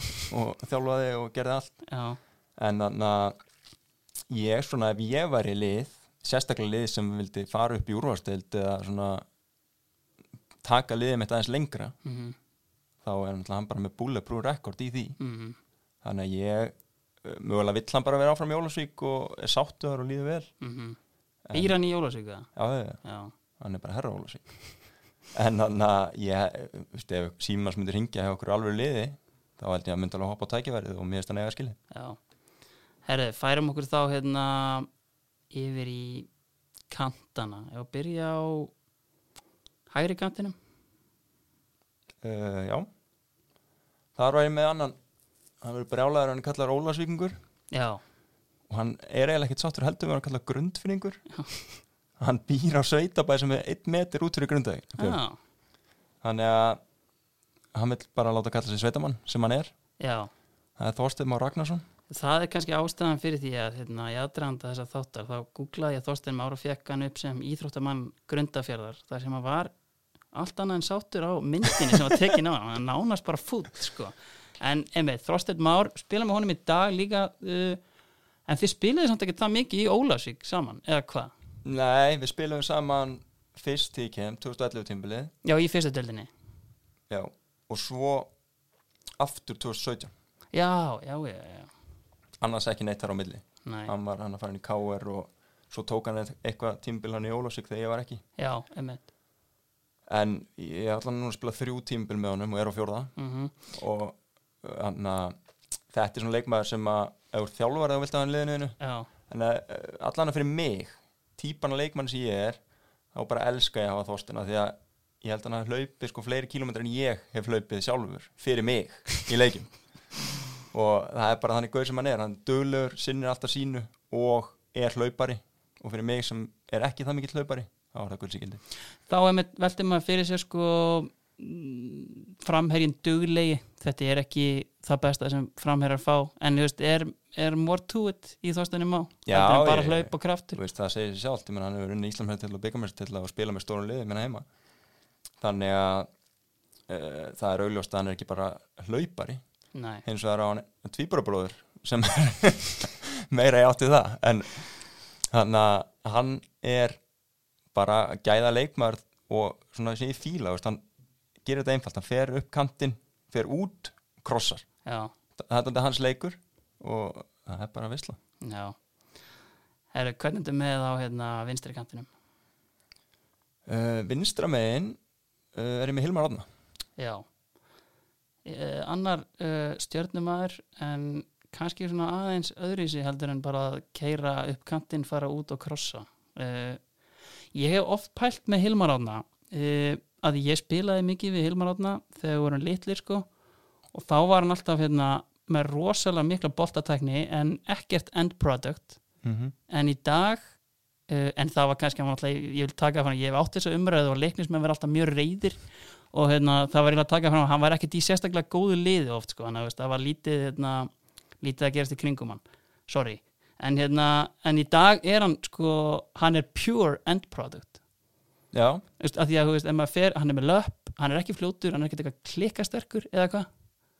og þjálfaði og gerði allt. Já, en þannig að ég svona ef ég væri lið sérstaklega lið sem vildi fara upp í úrvarstild eða svona taka liðið mitt aðeins lengra mhm, þá er náttúrulega hann bara með bulletproof rekord í því. Mhm. Þannig að ég uh, mögulega vill hann bara vera áfram í Ólasvík og er sáttuðar og líður vel. En- Býr hann í Ólasvík það? já, já, Já, hann er bara herra Ólasvík en þannig að ég uh, veist, ef símas myndir ringja hjá okkur alveg liði þá held ég að myndi alveg hoppa á tækifærið og mér finnst hann eiga skilið. Já. Herri, færum okkur þá hérna yfir í kantana. Ef að byrja á hægri kantinum. Uh, já. Þar var ég með annan hann verður brjálæður hann er kallar Ólasvíkingur Já, og hann er eiginlega ekkert sáttur heldur við hann kallar grundfinningur hann býr á sveitabæð sem er einn metur út fyrir grundaði já, þannig að hann vil bara láta kalla sig sveitamann sem hann er. Já. Það er Þorsteinn Már Ragnarsson. Það er kannski ástæðan fyrir því að hérna, ég aðdraðanda þessar þáttar, þá googlaði ég Þorstein Mára og fekk hann upp sem íþróttamann grundafjörðar, þar sem hann var allt annað en sáttur á myndinni sem var tekin á hann, hann nánast bara fút sko. en einmitt, Þorstein Már spila með honum í dag líka uh, En þið spiliði samt ekki það mikið í Ólafsvík saman, eða hvað? Nei, við spilum saman fyrst til ég kem, 2011 tímbilið Já, í fyrstu deildinni. Já, og svo aftur 2017 Já, já, já, já annars ekki neitt þar á milli. Nei, hann var hann að fara inn í KR og svo tók hann eitthvað tímbil hann í Ólafsvík þegar ég var ekki. Já, emmitt en ég ætla núna að spila þrjú tímbil með honum og er á fjórða. Mm og uh, hann að þetta er svona leikmaður sem að þjálfar eða þú vilt að hann liðinu. Já, en að uh, allan að fyrir mig típan af leikmann sem ég er þá bara elska ég að hafa þóstina því að ég held að hann hafi hlaupið sko fleiri kílómetrar en ég hef hlaupið sjálfur fyrir mig í leikim og það er bara þannig gauð sem hann er hann er döglegur, sinnir alltaf sínu og er hlaupari. Og fyrir mig sem er ekki það mikill hlaupari þá er það gullsíkildi þá emmitt velti maður fyrir sér sko framherjinn duglegi. Þetta er ekki það besta sem framherjar fá. En þú veist, er, er more to it í þóstunni má? Já, bara ég- hlaup og kraftur. veist það segir sér sjálft, ég menn hann hefur unni Íslamhæð til og byggamest til að spila með stórum liði minna heima. Þannig að uh, það er augljóst að hann er ekki bara hlaupari. Nei, hins vegar á hann tvíburabróður sem er meira í átti það. En að hann er bara gæða leikmar og svona ég fíla veist, hann gerir þetta einfalt, hann fer upp kantinn fer út, krossar. Þetta er hans leikur og það er bara visla já. Herru, hvernig er þetta með á hérna vinstri kantinum? uh, vinstra megin uh, er ég með Hilmar Átna Já. Uh, Annar uh, stjörnumæður en kannski svona aðeins öðruvísi heldur en bara að keira upp kantinn, fara út og krossa. Uh, Ég hef oft pælt með Hilmar Átna uh, að ég spilaði mikið við Hilmar Átna þegar við vorum litlir sko. Og þá var hann alltaf hérna með rosalega mikla boltatækni en ekkert end product. Mm -hmm. en í dag uh, en það var kannski, hann alltaf, ég vil taka fram ég hef átt þessu umræðu og leiknismenn verið alltaf mjög reyðir og hérna, það var ég að taka fram hann var ekkert í sérstaklega góðu liði oft sko, þannig að veist, það var lítið hérna, lítið að gerast í kringum hann. Sorry, en hérna en í dag er hann sko, hann er pure end product já, veist, að því að veist, fer, hann er með löpp hann er ekki fljótur, hann er ekkert eitthvað klikkasterkur eða hvað,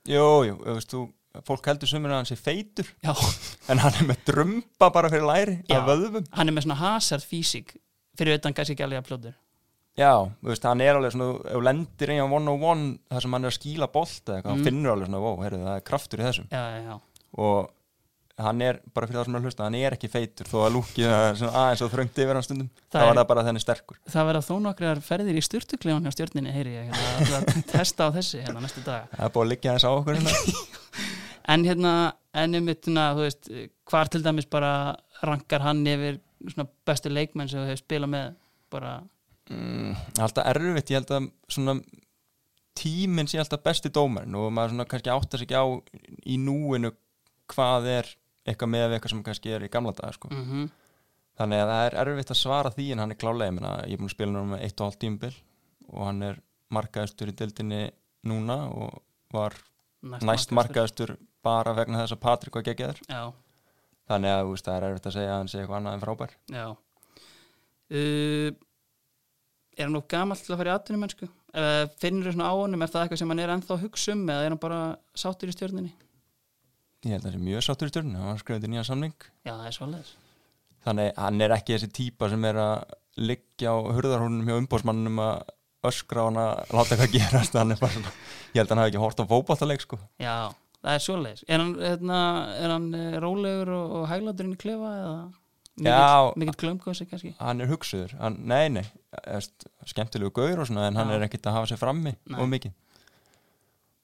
jú, jú, fólk heldur sumir að hann sé feitur já, en hann er með drömba bara fyrir læri Já. af vöðvum. Hann er með svona hasard físík fyrir utan kannski ekki alveg að fljótur. Já, veist, hann er alveg svona, ef lendir one on one þar sem hann er að skíla bolt eða eitthvað, Mm. hann finnur alveg svona, wow, heyrðu, það er kraftur í þessum. Já, já, já, og hann er, bara fyrir það sem er hlusta, hann er ekki feitur þó að lúkið aðeins og þröngt yfir hann stundum, Það þá er- það bara þenni sterkur. Það verða þó nokkrar ferðir í styrtuklegan hjá stjórninni, heyri ég hérna, að testa á þessi hérna næstu daga. Það er búið að liggja þess á okkur hérna. en hérna, en um mittuna þú veist, hvar til dæmis bara rankar hann yfir svona bestu leikmenn sem þú hefur spilað með bara, mm, alltaf erfitt, ég held að svona tíminn sé alltaf besti dómarinn og maður svona kannski áttar sig ekki á í núinu hvað er eitthvað með eitthvað sem kannski er í gamla daga sko. mm Þannig að það er erfitt að svara því en hann er klálega, ég meina, ég er búin að spila nú með eitt og hálf tímbil og hann er markaðistur í dildinni núna og var næst markaðistur bara vegna þess að Patrik var geggjaður. já, Þannig að veist, það er erfitt að segja að hann sé eitthvað annað en frábær. já. Uh, er hann nú gamall til að fara í atvinnum mennsku uh, finnur þú svona á honum, er það eitthvað sem hann er ennþá hugsa um eða er hann bara sáttur í stjórninni Ég held að það sé mjög sáttur í stjórnum, hann var skrifið til nýja samning. já, það er svolítið Þannig hann er ekki þessi típa sem er að liggja á hurðarhúnum hjá umbóðsmannum að öskra hann að láta eitthvað gerast. Hann er svona, ég held að hann hafi ekki hort á fótballtaleik sko. Já, það er svoleiðis Er hann, hérna, er hann eh, rólegur og, og hægláturinn í klefa eða mikill, glömgósi kannski hann er hugsuður, hann, nei nei skemmtilegu gaur og svona en hann Já. er ekkit að hafa sér frammi Nei. og mikið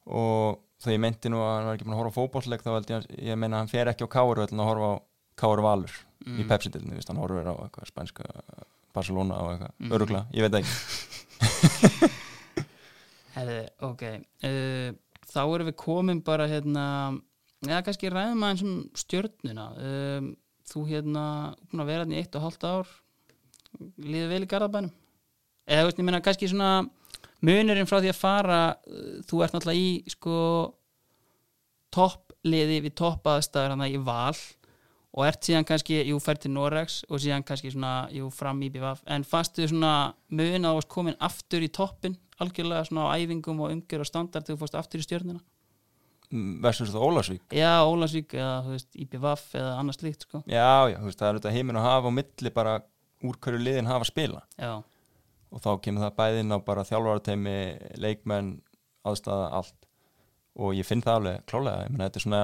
og þegar ég meinti nú að hann var ekki búin að horfa á fótbollleik þá held ég að ég meina að hann fer ekki á Káur að horfa á Káur Valur Mm. í Pepsi-dildinu, hann horfir á eitthvað spænska Barcelona og eitthvað, Mm. örugla, ég veit ekki Herði, ok uh, Þá erum við komin bara hérna eða kannski ræðum aðeins um stjörnuna um, Þú hérna búin að vera hérna í eitt og hálft ár líður vel í Garðabænum eða veist, ég meina kannski svona munurinn frá því að fara uh, þú ert náttúrulega í sko toppliði við toppaðstæður hann í val og ert síðan kannski, jú, fær til Norex og síðan kannski svona, jú, fram í BVF en fastu svona mun að þú varst komin aftur í toppin, algjörlega svona á æfingum og umgjör og standard þegar þú fórst aftur í stjörnuna? Mm, versus það Ólasvík Já, Ólasvík eða, þú veist, IPVAF eða annars líkt, sko. Já, já, þú veist, það er þetta heiminn að hafa á milli bara úr hverju liðin hafa að spila Já, og þá kemur það bæðinn á bara þjálfarateimi, leikmenn aðstæða, allt og ég finn það alveg klálega, ég meina þetta er svona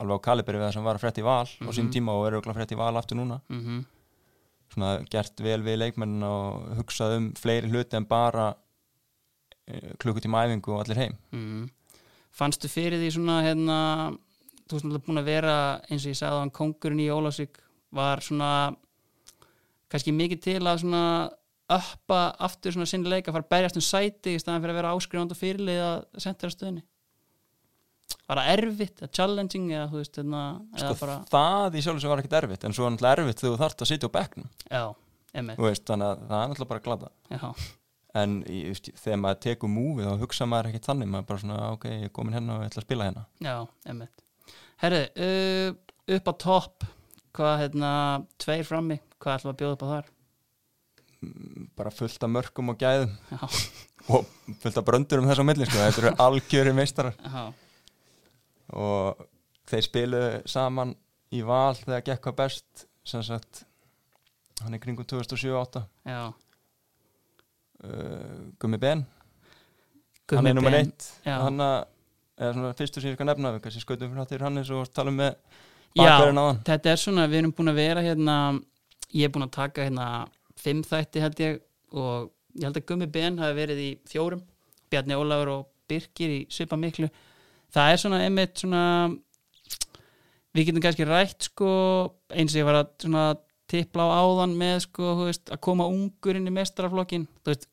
alveg á kaliberi við það sem var að frétta í val á sín Mhm. tíma og er auðvitað frétta í val aftur núna. Mhm. Svona gert vel við leikmenn og hugsað um fleiri hluti en bara eh, klukkutíma æfingu og allir heim. Mm. Fannstu fyrir því svona hérna, þú veist náttúrulega búin að vera eins og ég sagði á hann kongurinn í Ólafsvík var svona kannski mikið til að svona uppa aftur svona sinni leik að fara að berjast um sæti í staðan fyrir að vera áskrifand og fyrirlið að sendra stöðinni Var það erfitt, að challenging eða veist, hérna, eða sko, bara það í sjálf sem var ekkert erfitt en svo er náttúrulega erfitt þegar þú þarft að sitja á bekknum. Veist, þannig að það er náttúrulega bara glada já, en veist, þegar maður tekur múfið þá hugsa maður ekkert þannig, maður bara svona ok, ég er komin hérna og ég ætla að spila hérna. Já, emmi Herri, uh, upp á topp hvað, hérna, tveir frammi hvað við að bjóða upp á þar? bara fullt af mörkum og gæðum. Já, og fullt af bröndur um þess á milli sko. þetta eru algjöri meistarar. Já, og þeir spiluðu saman í val þegar gekk hvað best sem sagt hann er kringum 2007-2008 já. Uh, Gummi Ben, Gummi hann er nummer Ben, eitt. já. hann að eða svona fyrstu sem ég skal nefna kannski skautum fyrir þáttir Hannes og tala um með bakverðin á hann. þetta er svona, við erum búin að vera hérna, ég er búin að taka hérna fimm þætti held ég og ég held að Gummi Ben hafi verið í fjórum Bjarni Ólafur og Birkir í svipa miklu það er svona einmitt svona við getum kannski rætt sko eins og ég var að svona tippla á áðan með sko, veist, að koma ungur inn í mestaraflokkin, þú veist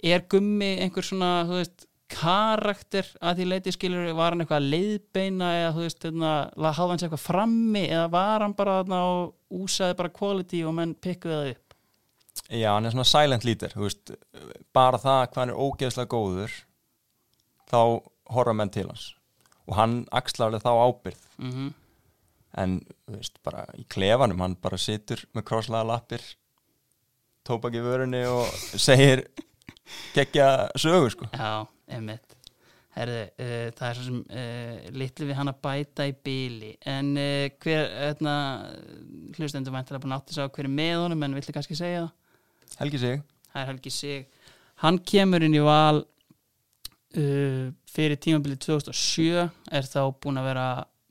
er Gummi einhver svona, þú veist karakter að því leiti skilur var hann eitthvað að leiðbeina eða þú veist, hérna, hafði hans eitthvað frammi eða var hann bara þarna og úsaði bara quality og menn pikkuði það upp? Já, hann er svona silent leader þú veist, bara það hvað hann er ógeðslega góður þá horfa menn til hans. Og hann axlar alveg þá ábyrð mm -hmm. en veist, bara í klefanum hann bara situr með krosslaða lappir tópak í vörunni og segir geggja sögu sko. Já, einmitt. Herðu, uh, það er svo sem uh, litlu við hann að bæta í bíli en uh, hver, hérna hlustendur væntilega búin átti sá hver er með honum en villu kannski segja það? Helgi sig, það er Helgi Sig. Hann kemur inn í val fyrir tímabili 2007 er þá búin að vera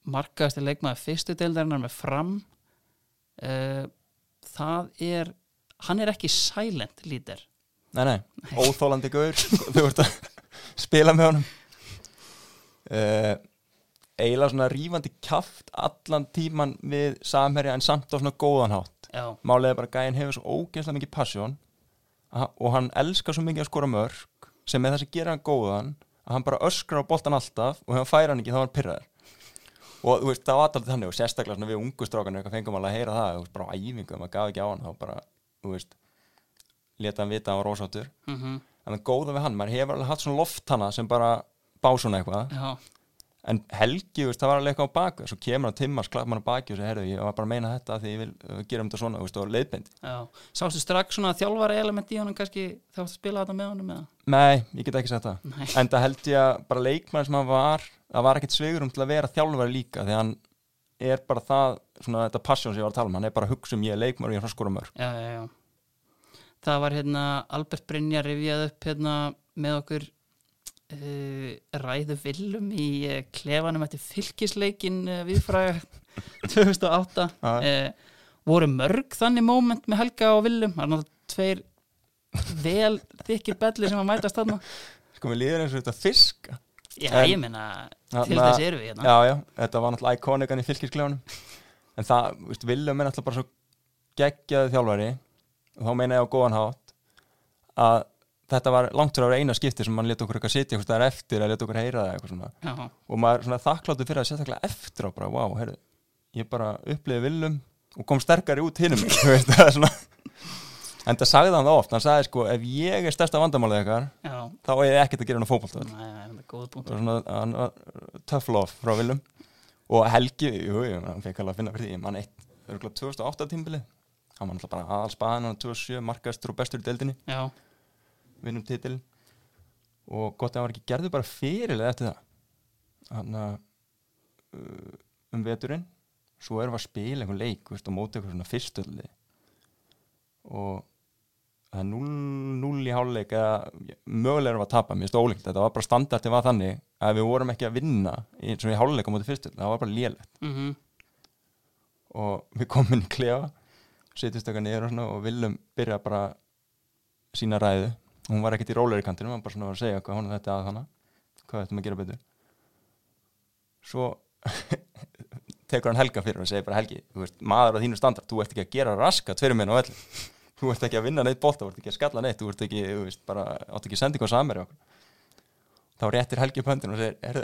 markaðasti leikmaður fyrstu deildarinnar með fram. Uh, það er hann er ekki silent leader. Nei nei, óþólandi gaur. Þú ert að spila með honum. Uh, eiginlega svona rífandi kjaft allan tíman við samherja en samt á svona góðan hátt. Já, málið er bara að gæinn hefur svo ógeðslega mikið passion. Að- og hann elskar svo mikið að skora mörg sem með það sem gera hann góðan að hann bara öskrar á boltan alltaf og hann færa hann ekki þá er hann pyrraður og þú veist það var alltaf þannig og sérstaklega við ungu strákan eitthvað fengum alveg að heyra það veist, bara á æfingu, maður gaf ekki á hann þá bara, þú veist leta hann vita að hann var rósáttur mm en það góða við hann, maður hefur alveg hatt svona loftana sem bara bá svona eitthvað. Já, en Helgi, veist, það var alveg eitthvað á baku svo kemur hann Timmars, klappar hann á baki og segir, herru, ég var bara að meina þetta því ég vil uh, gera um þetta svona, veist, og leiðbind sástu strax svona þjálfara element í honum kannski? Þú varst að spila þetta með honum eða? Nei, ég get ekki sagt það. Nei. En það held ég að bara leikmann sem hann var það var ekkert sveigurum til að vera þjálfari líka því hann er bara það svona þetta passion sem ég var að tala um, hann er bara að hugsa um ég er leikmann og ég er já, já, já. Það var hérna Albert Brynja rifjað upp hérna með okkur uh, ræðu villum í uh, klefanum eftir fylkisleikin uh, viðfræða 2008 Já. uh, voru mörg þannig moment með Helga og Villum það er náttúrulega tveir vel þykir belli sem að mætast þarna. Sko, mér líður eins og þetta fiska. Já, En- ég meina, til þess erum við hérna. Já, já, þetta var náttúrulega íkonikan í fylkisklefanum En það, veist, Viljum er náttúrulega bara svo geggjaði þjálfari. Og þá meina ég á góðan hátt að þetta var langt vera eina skipti sem mann leta okkur eitthvað sitja eitthvað eftir að leta okkur heyra það eitthvað svona. Já, og maður svona þakkláttu fyrir að sérstaklega eftir á bara, wow, heyrðu, ég bara uppliði Viljum og kom sterkari út hinnum það en það sagði hann það oft, hann sagði sko ef ég er stærsta vandamálið já, þá er ég ekkert að gera hann á það og tough love frá Viljum og Helgi, jú, hann fekk alveg að finna fyrir því mann eitt, örgulega 2008 tímbili hann var náttúrulega bara aðalspaðan hann 2007, markastur og bestur í deildinni. Já, vinnum titil og gott að hann var ekki gerðu bara fyrirlega eftir það. Hann uh, um veturinn svo erum við að spila einhvern leik veist, á móti eitthvað svona fyrstöldli og það er 0-0 í háluleik eða mögulega erum við að tapa, mér finnst ólíkt þetta var bara standartin var þannig að við vorum ekki að vinna eins og í háluleik á móti fyrstöldli það var bara lélegt. Mm og við komum inn í klefa setjumst eitthvað niður og, svona, og viljum byrja bara sína ræðu hún var ekkert í róleri kantinu, hún var bara svona að segja hvað hún þetta að hana hvað þetta maður að gera betur. Svo tekur hann Helga fyrir og segir bara Helgi, veist, maður á þínu standard þú ert ekki að gera raska tverum minn á velli. Þú ert ekki að vinna neitt bólt, þú ert ekki að skalla neitt þú ert ekki, þú veist, bara, átt ekki að senda eitthvað samar þá réttir Helgi upp höndin og segir, er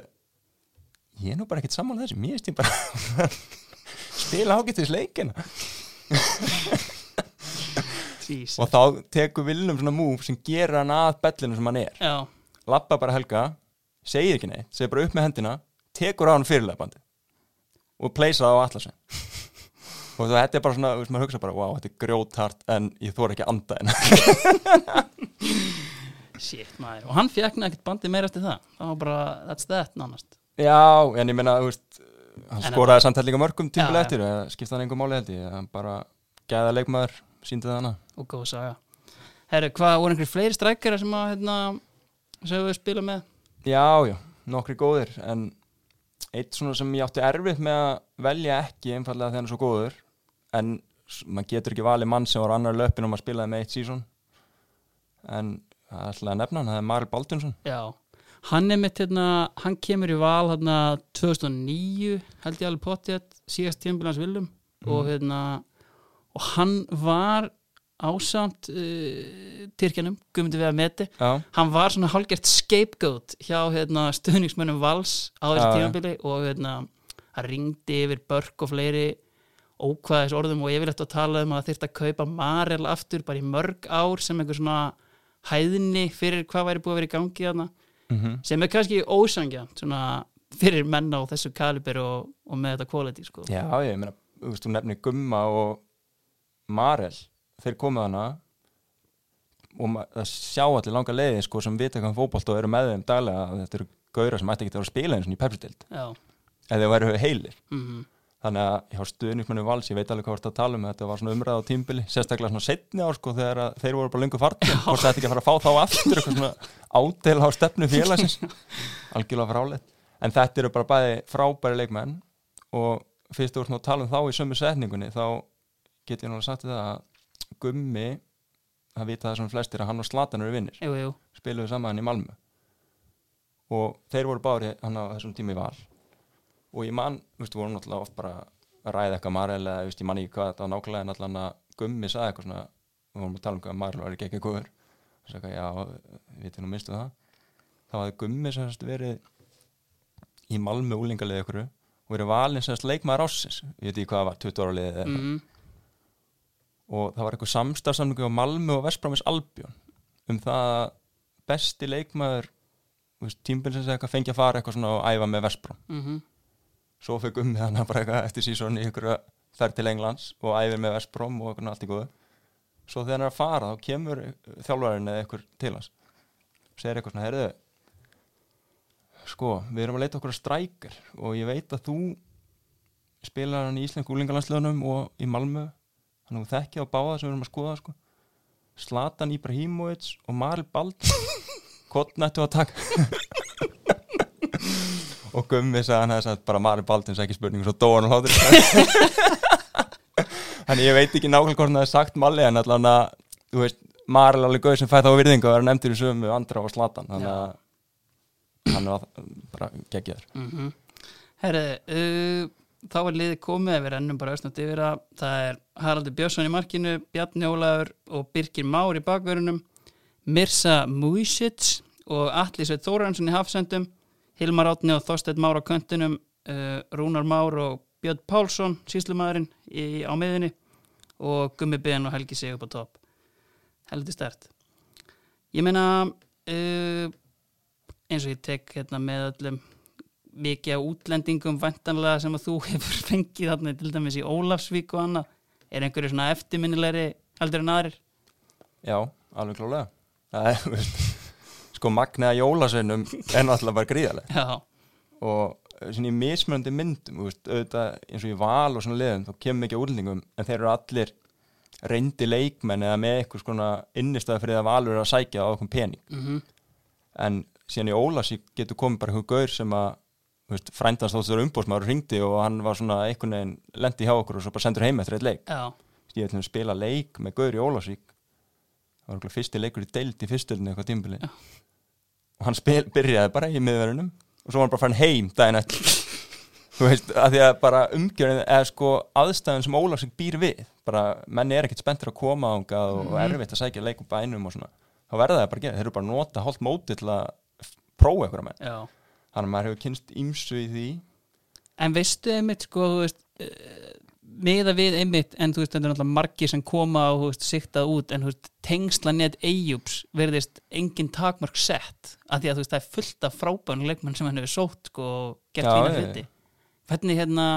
ég er nú bara ekkert saman þessu, mér veist ég bara spila ágættis leikina Jesus. og þá tekur Vilnum svona move sem gerir hann að bellinu sem hann er. Já, lappa bara Helga, segir ekki neitt segir bara upp með hendina, tekur á hann fyrirleifbandi og pleysa það á allarsinn og þetta er bara svona, þú veist, maður hugsa bara, wow, þetta er grjóthart en ég þóra ekki að anda henn shit maður. Og hann fekk ekkert bandið meira eftir það. Það var bara, that's that nánast. Já, en ég meina, þú veist hann skoraði samt hellinga mörgum já. eftir, eða skipta hann einhver máli held ég hann bara gæða leikmaður, síndi það hana. Og góð saga. Herru, hvað voru einhverjir fleiri strækjara sem að hérna, sem við spila með? Já, já, nokkri góðir en eitt svona sem ég átti erfitt með að velja ekki einfallega þegar hann er svo góður en maður getur ekki valið mann sem var annar löpin og maður spilaði með eitt sísón en það er alltaf að nefna hann, það er Maril Baldunsson Já, hann er mitt hérna, hann kemur í val hérna 2009 held ég alveg pottið síðast tímbilans viljum og hérna og hann var ásamt uh, Tyrkjanum, Guðmundi við að meti. Já, hann var svona hálgert scapegoat hjá hérna, stuðningsmönnum Vals á þessu tímabili og hérna, hann ringdi yfir börk og fleiri ókvæðis orðum og yfirleitt að tala um að þyrfti að kaupa Marel aftur bara í mörg ár sem einhver svona hæðni fyrir hvað væri búið að vera í gangi þarna. Mm sem er kannski ósangja svona fyrir menna á þessu kaliber og, og með þetta quality sko. já, ég meina þú veist, þú nefnir Gumma og Marel þeir komið hana og það sjá allir langa leiði sko, sem vita hvað fótbolt og eru með þeim daglega að þetta eru gauðra sem ætti ekki að vera að spila eins og í pepsidild Já, eða þeir væru heilir. Mm þannig að hjá stuðnismennu vals, ég veit alveg hvað þú ert að tala um þetta var svona umræða á tímbili, sérstaklega svona setni ár sko þegar þeir voru bara lengur farti hvort það ætti ekki að fara að fá þá aftur eitthvað svona ádela á stefnu félagsins? Algjörlega fráleitt, en þetta eru bara bæði frábæri leikmenn og fyrst þú ert nú að tala um þá í sömu setningunni þá get ég náttúrulega sagt það að Gummi það vita það sem flestir að hann og Slatan eru vinnir spiluðu saman í Malmö. Og þeir voru bári hann á þessum tími val. Og ég man, þú veist, við vorum náttúrulega oft bara að ræða eitthvað Marel eða, þú veist, ég man ekki hvað þetta var nákvæmlega en allan að Gummi sagði eitthvað svona við vorum að tala um hvað Marel var ekki ekki góður. Og sagði já, við veitum nú minnstu það. Þá hafði Gummi sérst verið í Malmö úlingalið ykkur og verið valinn sérst leikmaður ásins ég veit ekki hvað var, 20 ára liðið eða mm og það var eitthvað samstarfsamlingu á Malmö og Vestbrámis Albjörn um það að besti leikmaður tímbilsins eitthvað fengi að fara eitthvað svona og æfa með Vestbrám -hmm. svo fekk um með hann bara eitthvað eftir sísón í einhverja þær til Englands og æfir með Vestbrám og eitthvað allt í góðu svo þegar hann er að fara þá kemur þjálfarinn eða eitthvað til hans og segir eitthvað svona, heyrðu sko, við erum að leita okkur að strækir og ég veit að þú spilar hann í Íslensku úlingalandsliðunum og í Malmö þannig að þú þekkið á báða sem við erum að skoða sko. Zlatan Ibrahimovic og Maril Bald hvort nættu að taka? Og Gummi sagði hann sagt bara Maril Baldins ekki spurningu svo dóan og hlátur. Þannig ég veit ekki nákvæmlega hvort hann hefði sagt Malli en allan að þú veist, Maril alveg gauð sem fæði þá virðingu að vera nefndur í sömu andra og Zlatan þannig að hann er bara geggjaður. Mm Herri, uh, þá er liðið komið við rennum bara östnönd yfir að það er Haraldur Björnsson í markinu, Bjarni Ólafur og Birgir Már í bakverunum Mirsa Mújsic og Atli Sveit Þóransson í hafsendum Hilmar Átni og Þorsteinn Már á köntunum uh, Rúnar Már og Björn Pálsson síslumæðurinn í, á miðunni og Gummi Ben og Helgi Sig upp á topp. Heldur stert. Ég meina uh, eins og ég tek hérna með öllum mikið á útlendingum vantanlega sem að þú hefur fengið þarna til dæmis í Ólafsvík og annað. Er einhverju svona eftirminnilegri heldur en aðrir? Já, alveg klálega Það er, sko magniða jólasveinum er náttúrulega bara gríðarlega já, og eh, svona í mismunandi myndum veist, auðvitað eins og í val og svona liðum þá kemur mikið úrlendingum en þeir eru allir reyndi leikmenn eða með eitthvað svona innistæða fyrir að valur að sækja á okkur pening. Mm en síðan í Ólasík getur komið bara eitthvað gaur sem að frændast þóttur umbóðsmaður ringdi og hann var svona einhvern veginn lendi hjá okkur og svo bara sendur heim eftir eitt leik. Já, ég ætlum að spila leik með gaur í Ólasík það var okkur fyrsti leikur í deild í fyrstöldinu eitthvað tímbili Já. og hann spil, byrjaði bara í miðverðunum og svo var hann bara farin heim daginn eftir. Þú veist, að því að bara umgjörðin eða sko aðstæðan sem Ólasík býr við bara menni er ekkert spenntur að koma ángað og, og Mhm. erfitt að sækja leik úr bænum og svona, þá verða það bara að gera þeir eru bara að nota hálft móti til að prófa eitthvað menn, já þannig að maður hefur kynst ímsu í því. En veistu einmitt sko, veist uh, miða við einmitt, en þú veist þetta er náttúrulega margir sem koma og veist siktað út, en veist tengslanett Eyjúps verðist engin takmark sett, af því að það er fullt af frábæðan leikmenn sem hann hefur sótt sko, og gert já, hluti. Hvernig hérna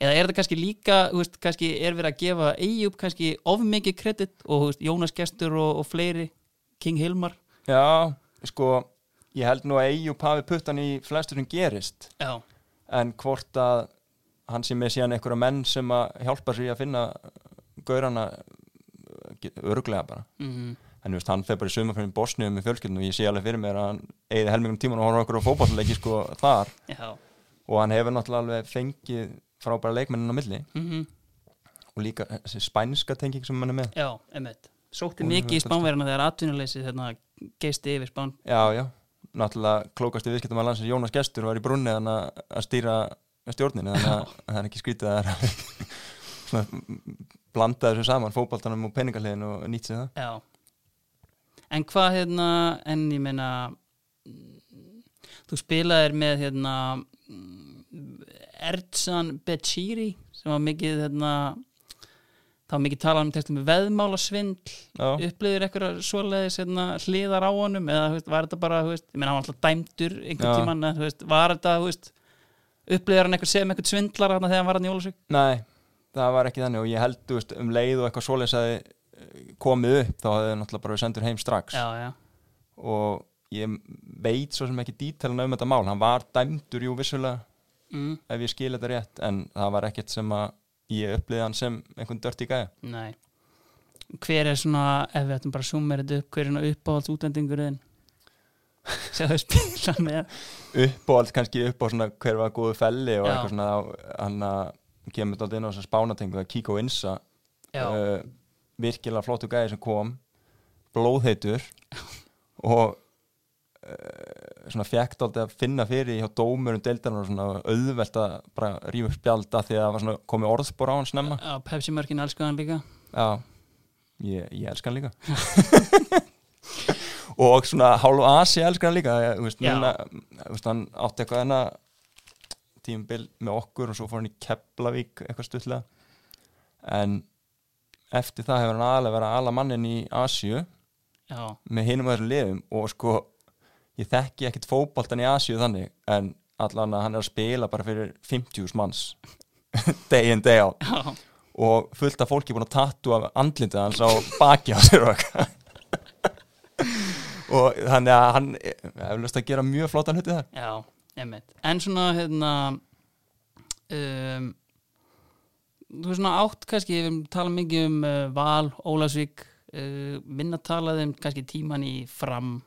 eða er þetta kannski líka, kannski er verið að gefa Eyjúp kannski of mikið kredit og Jónas Gestur og, og fleiri King Hilmar? Já, sko ég held nú að Eyjup hafi puttan í flestur sem gerist. Já, en hvort að hann sé með síðan einhverja menn sem að hjálpa sér að finna gaurana öruglega bara. Mm en þú veist, hann fer bara í sumafröðin Bosnium með fjölskyldinu og ég sé alveg fyrir mér að hann eigði helmingum tíman og horfa okkur á fótballleiki sko þar. Já. Og hann hefur náttúrulega alveg fengið frábæra leikmennin á milli. Mm og líka þessi spænska tenging sem hann er með. Já, einmitt. Sótti mikið í spánverðina þegar atvinnuleysið geisti yfir spán. Já, já, náttúrulega klókasti viðskiptum að landsins Jónas Gestur var í brunni að- stýra stjórninu þannig að það er ekki skrítið að er blanda þessu saman fótballtanum og peningaliðin og nýtt sér það. Já. En hvað hérna, en ég meina þú spilaðir með hérna Erdzan Beciri sem var mikið hérna var mikið talað um textum veðmálasvindl. Já, upplýðir eitthvað svoleiðis hérna, hliðar á honum? Eða veist, var þetta bara, veist, ég meina hann var alltaf dæmdur einhvern en, þú veist, var þetta upplýðir hann eitthvað sem eitthvað svindlar þegar hann var hann í Ólasvík nei, það var ekki þannig. Og ég held, um leið og eitthvað svoleiðis að komið upp þá hefði náttúrulega bara verið sendur heim strax. Já, já, og ég veit svo sem ekki dítalina um þetta mál, hann var dæmdur jú vissulega mm, ef ég skil þetta rétt. En það var ekkert sem að ég upplýði hann sem einhvern dört í gæja nei. Hver er svona, ef við ættum bara að summa þetta upp hver er svona uppáhalds útlendingurinn sem þau spila með? Uppáhald kannski upp á svona hver var góðu felli og Já. eitthvað svona hann að kemur þetta inn á þess að spánatengu að Kiko Insa Já, uh, virkilega flottu gæði sem kom blóðheitur og svona fjækt aldrei að finna fyrir hjá dómurum deildarnar og svona auðvelt að bara rífa upp spjalda því að það var svona komið orðspor á hann snemma. Já Pepsi mörkin elskuðan líka. Já, ég, ég elska hann líka. Og svona hálf Asi elskar hann líka ég, veist, núna, veist, hann átti eitthvað enna tímabil með okkur og svo fór hann í Keflavík eitthvað stutlega en eftir það hefur hann aðalega verið að ala mannin í Asíu Já, með hinum að þessum liðum og sko ég þekki ekkit fótboltan í Asíu þannig en allan að hann er að spila bara fyrir 50 manns. Day in day out. Já, og fullt af fólki búin að tattu af andlindið hans á baki á sér og þannig að hann hefur löst að gera mjög flottan hluti þar. Já, En svona, hérna um, þú er svona átt kannski, við talað mikið um uh, Val, Ólasvík uh, minna talað um kannski tíman í Fram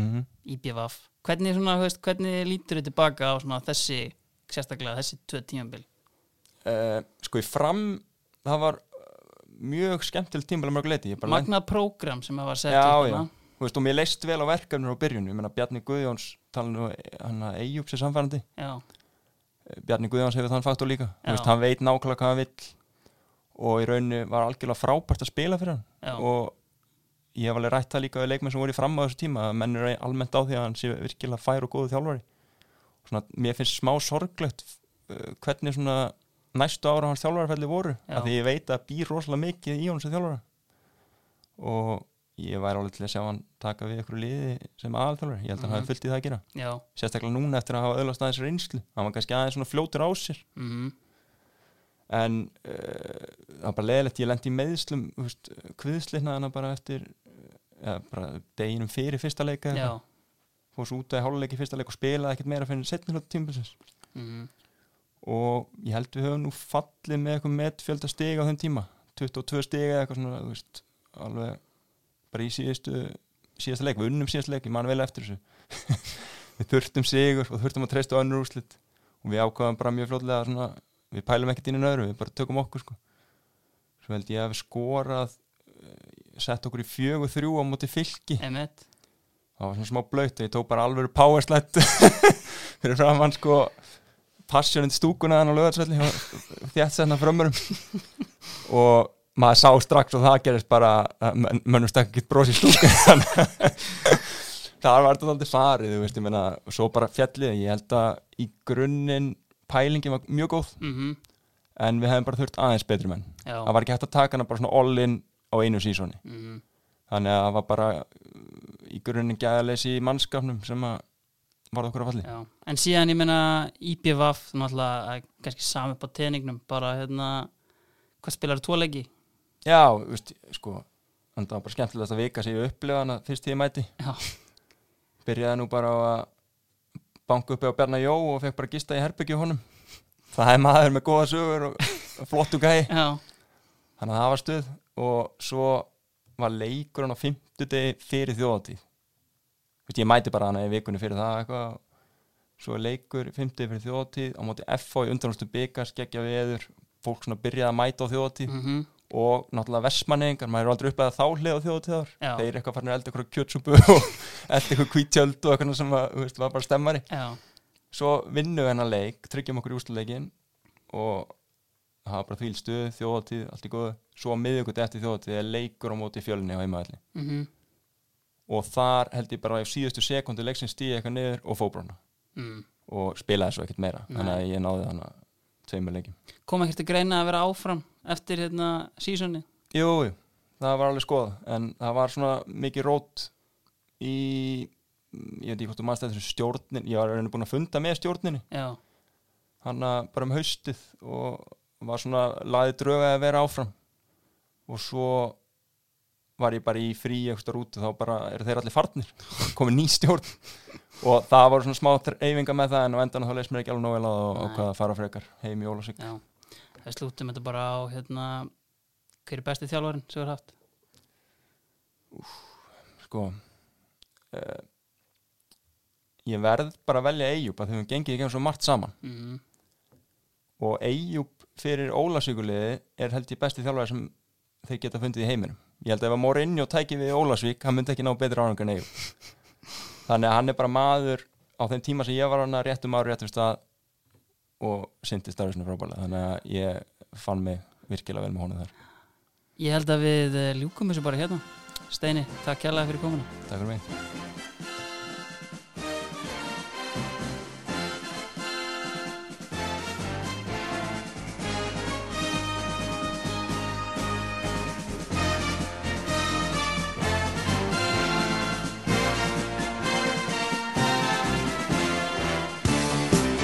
mm -hmm. IBVF hvernig, svona, veist, hvernig lítur þið tilbaka á svona þessi, sérstaklega þessi tvö tímabil? Uh, sko í fram það var uh, mjög skemmtilegt tímalega mörg leiti Ég bara lent- magnað prógram sem hafa sett Já, upp já. Þú veist, og mér leist vel á verkefnir á byrjunu ég meina Bjarni Guðjóns tala nú hann að Eyjup sér samfærandi já, Bjarni Guðjóns hefur þann faktor líka. Já. Þú veist, hann veit nákvæmlega hvað hann vill og í rauninu var algjörlega frábært að spila fyrir hann. Já, og ég hef alveg rætt það líka við leikmenn sem voru í fram á þessu tíma að menn eru almennt á því að hann sé virkilega fær og góðu þjálfari. Svona, mér finnst smá sorglegt uh, hvernig svona næstu ára hans þjálfarafelli voru Já. af því ég veit að býr rosalega mikið í sem þjálfara. Og ég væri alveg til að sjá hann taka við ykkur liði sem aðalþjálfari. Ég held að hann Mhm. hafi fullt í það að gera. Já. Sérstaklega núna eftir að hafa öðlast aðeins reynslu. Hann var kannski aðeins svona fljótur á sér. Mm en uh, það var bara leðilegt ég lendi í meðslum kviðslitna hana bara eftir ja, deginum fyrir fyrsta leika fór svo út að háluleik í fyrsta leik og spilaði ekkert meira fyrir setni hluta tímabilsins. Mm. og ég held við höfum nú fallið með eitthvað metfjölda stig á þeim tíma. 22 stig eða eitthvað svona þú veist, alveg bara í síðustu síðasta leik, við unnum síðasta leik, ég man vel eftir þessu. Við þurftum sigur og þurftum að treysta á önnur úrslit. Og við ákvaðum bara mjög fljóðlega svona, við pælum ekkert inn í nöðru, við bara tökum okkur sko. svo held ég að við skorað sett okkur í fjögur þrjú á móti fylki. Emmett það var svona smá blöyt ég tók bara alveg powerslætt fyrir framann sko passjónið stúkuna þannig á lögarsvelli þjætt senna frömmurum. Og maður sá strax og það gerist bara að menn- mönnum stakk ekki bros í stúkuna. Þannig að það var þetta aldrei farið þú veist, ég meina, og svo bara fjallið. Ég held að í grunninn pælingin var mjög góð. Mm en við hefum bara þurft aðeins betri menn. Já. Það var ekki hægt að taka hana bara svona all-in á einu sísoni. Mm þannig að það var bara í grunninn gæðaleysi í mannskapnum sem að varð okkur að falli. Já, en síðan ég meina IPVAF, náttúrulega að kannski sami upp á teningnum, bara hérna hvað spilar þú leiki? Já, veist, sko þannig að það var bara skemmtilegast að vika sig upplega hana fyrst því ég mæti Já, byrjaði nú bara að banka uppi á Bjarnar Jó og fekk bara gista í herbyggju honum. Það er maður með góða sögur og, flottu gæi. Já, þannig að það var stuð og svo var leikur hann á fimmtudegi fyrir þjóðatíð ég mæti bara hana í vikunni fyrir það eitthvað. Svo leikur fimmtudegi fyrir þjóðatíð á móti FH í undanústu byggar skeggja viður fólk svona byrjaði að mæta á þjóðatíð mm og náttúrulega vestmanningar, maður er aldrei upplegað þá hlið á þjóðatíðar Já. þeir eitthvað farin að elda eitthvað kjötsúpu og elda eitthvað kvítjöld og eitthvað sem að, þú veist, var bara stemmari. Já, svo vinnum við hennar leik, tryggjum okkur í úrstuleikin og það var bara þvíl stuð, þjóðatíð, allt í góðu svo á miðjökuti eftir þjóðatíð er leikur á móti fjölni á heimaðalli mm og þar held ég bara á síðustu sekundi leiksins stíði eitthvað niður og fóbrona mm. og spilaði svo ekkert meira Nei. þannig að ég náði þannig tveimur leikim kom ekkert að greina að vera áfram eftir hérna sísoni Jú, jú, það var alveg skoð en það var svona mikið rót í ég veit ekki hvort þú mannst eftir stjórnin ég var rauninni búin að funda með stjórninni. Hann bara um haustið og var svona laðið dröga að vera áfram og svo var ég bara í frí ekstra rúti þá bara eru þeir allir farnir. Komið ný stjórn. Og það var svona smá eyfinga með það en á endan þá leist mér ekki alveg nóg vel og Nei. ákvaða að fara frekar heim í Ólasvík já. Það slúttum þetta bara á hérna hver er besti þjálfarinn sem við har haft sko uh, ég verð bara að velja Eyjúb að þau hefum gengið ekki svo margt saman. Mm. og Eyjúb fyrir Ólasvíkuliði er held ég besti þjálfari sem þeir geta fundið í heiminum. Ég held að ef að Mourinho tæki við Ólasvík hann myndi ekki ná betri árangur en Eyjúb þannig að hann er bara maður á þeim tíma sem ég var hann að réttum ári réttum stað og syndi starfisinu frábælega þannig að ég fann mig virkilega vel með honum þar. Ég held að við eh, ljúkum þessu bara hérna. Steini, takk kærlega fyrir komuna. Takk fyrir mig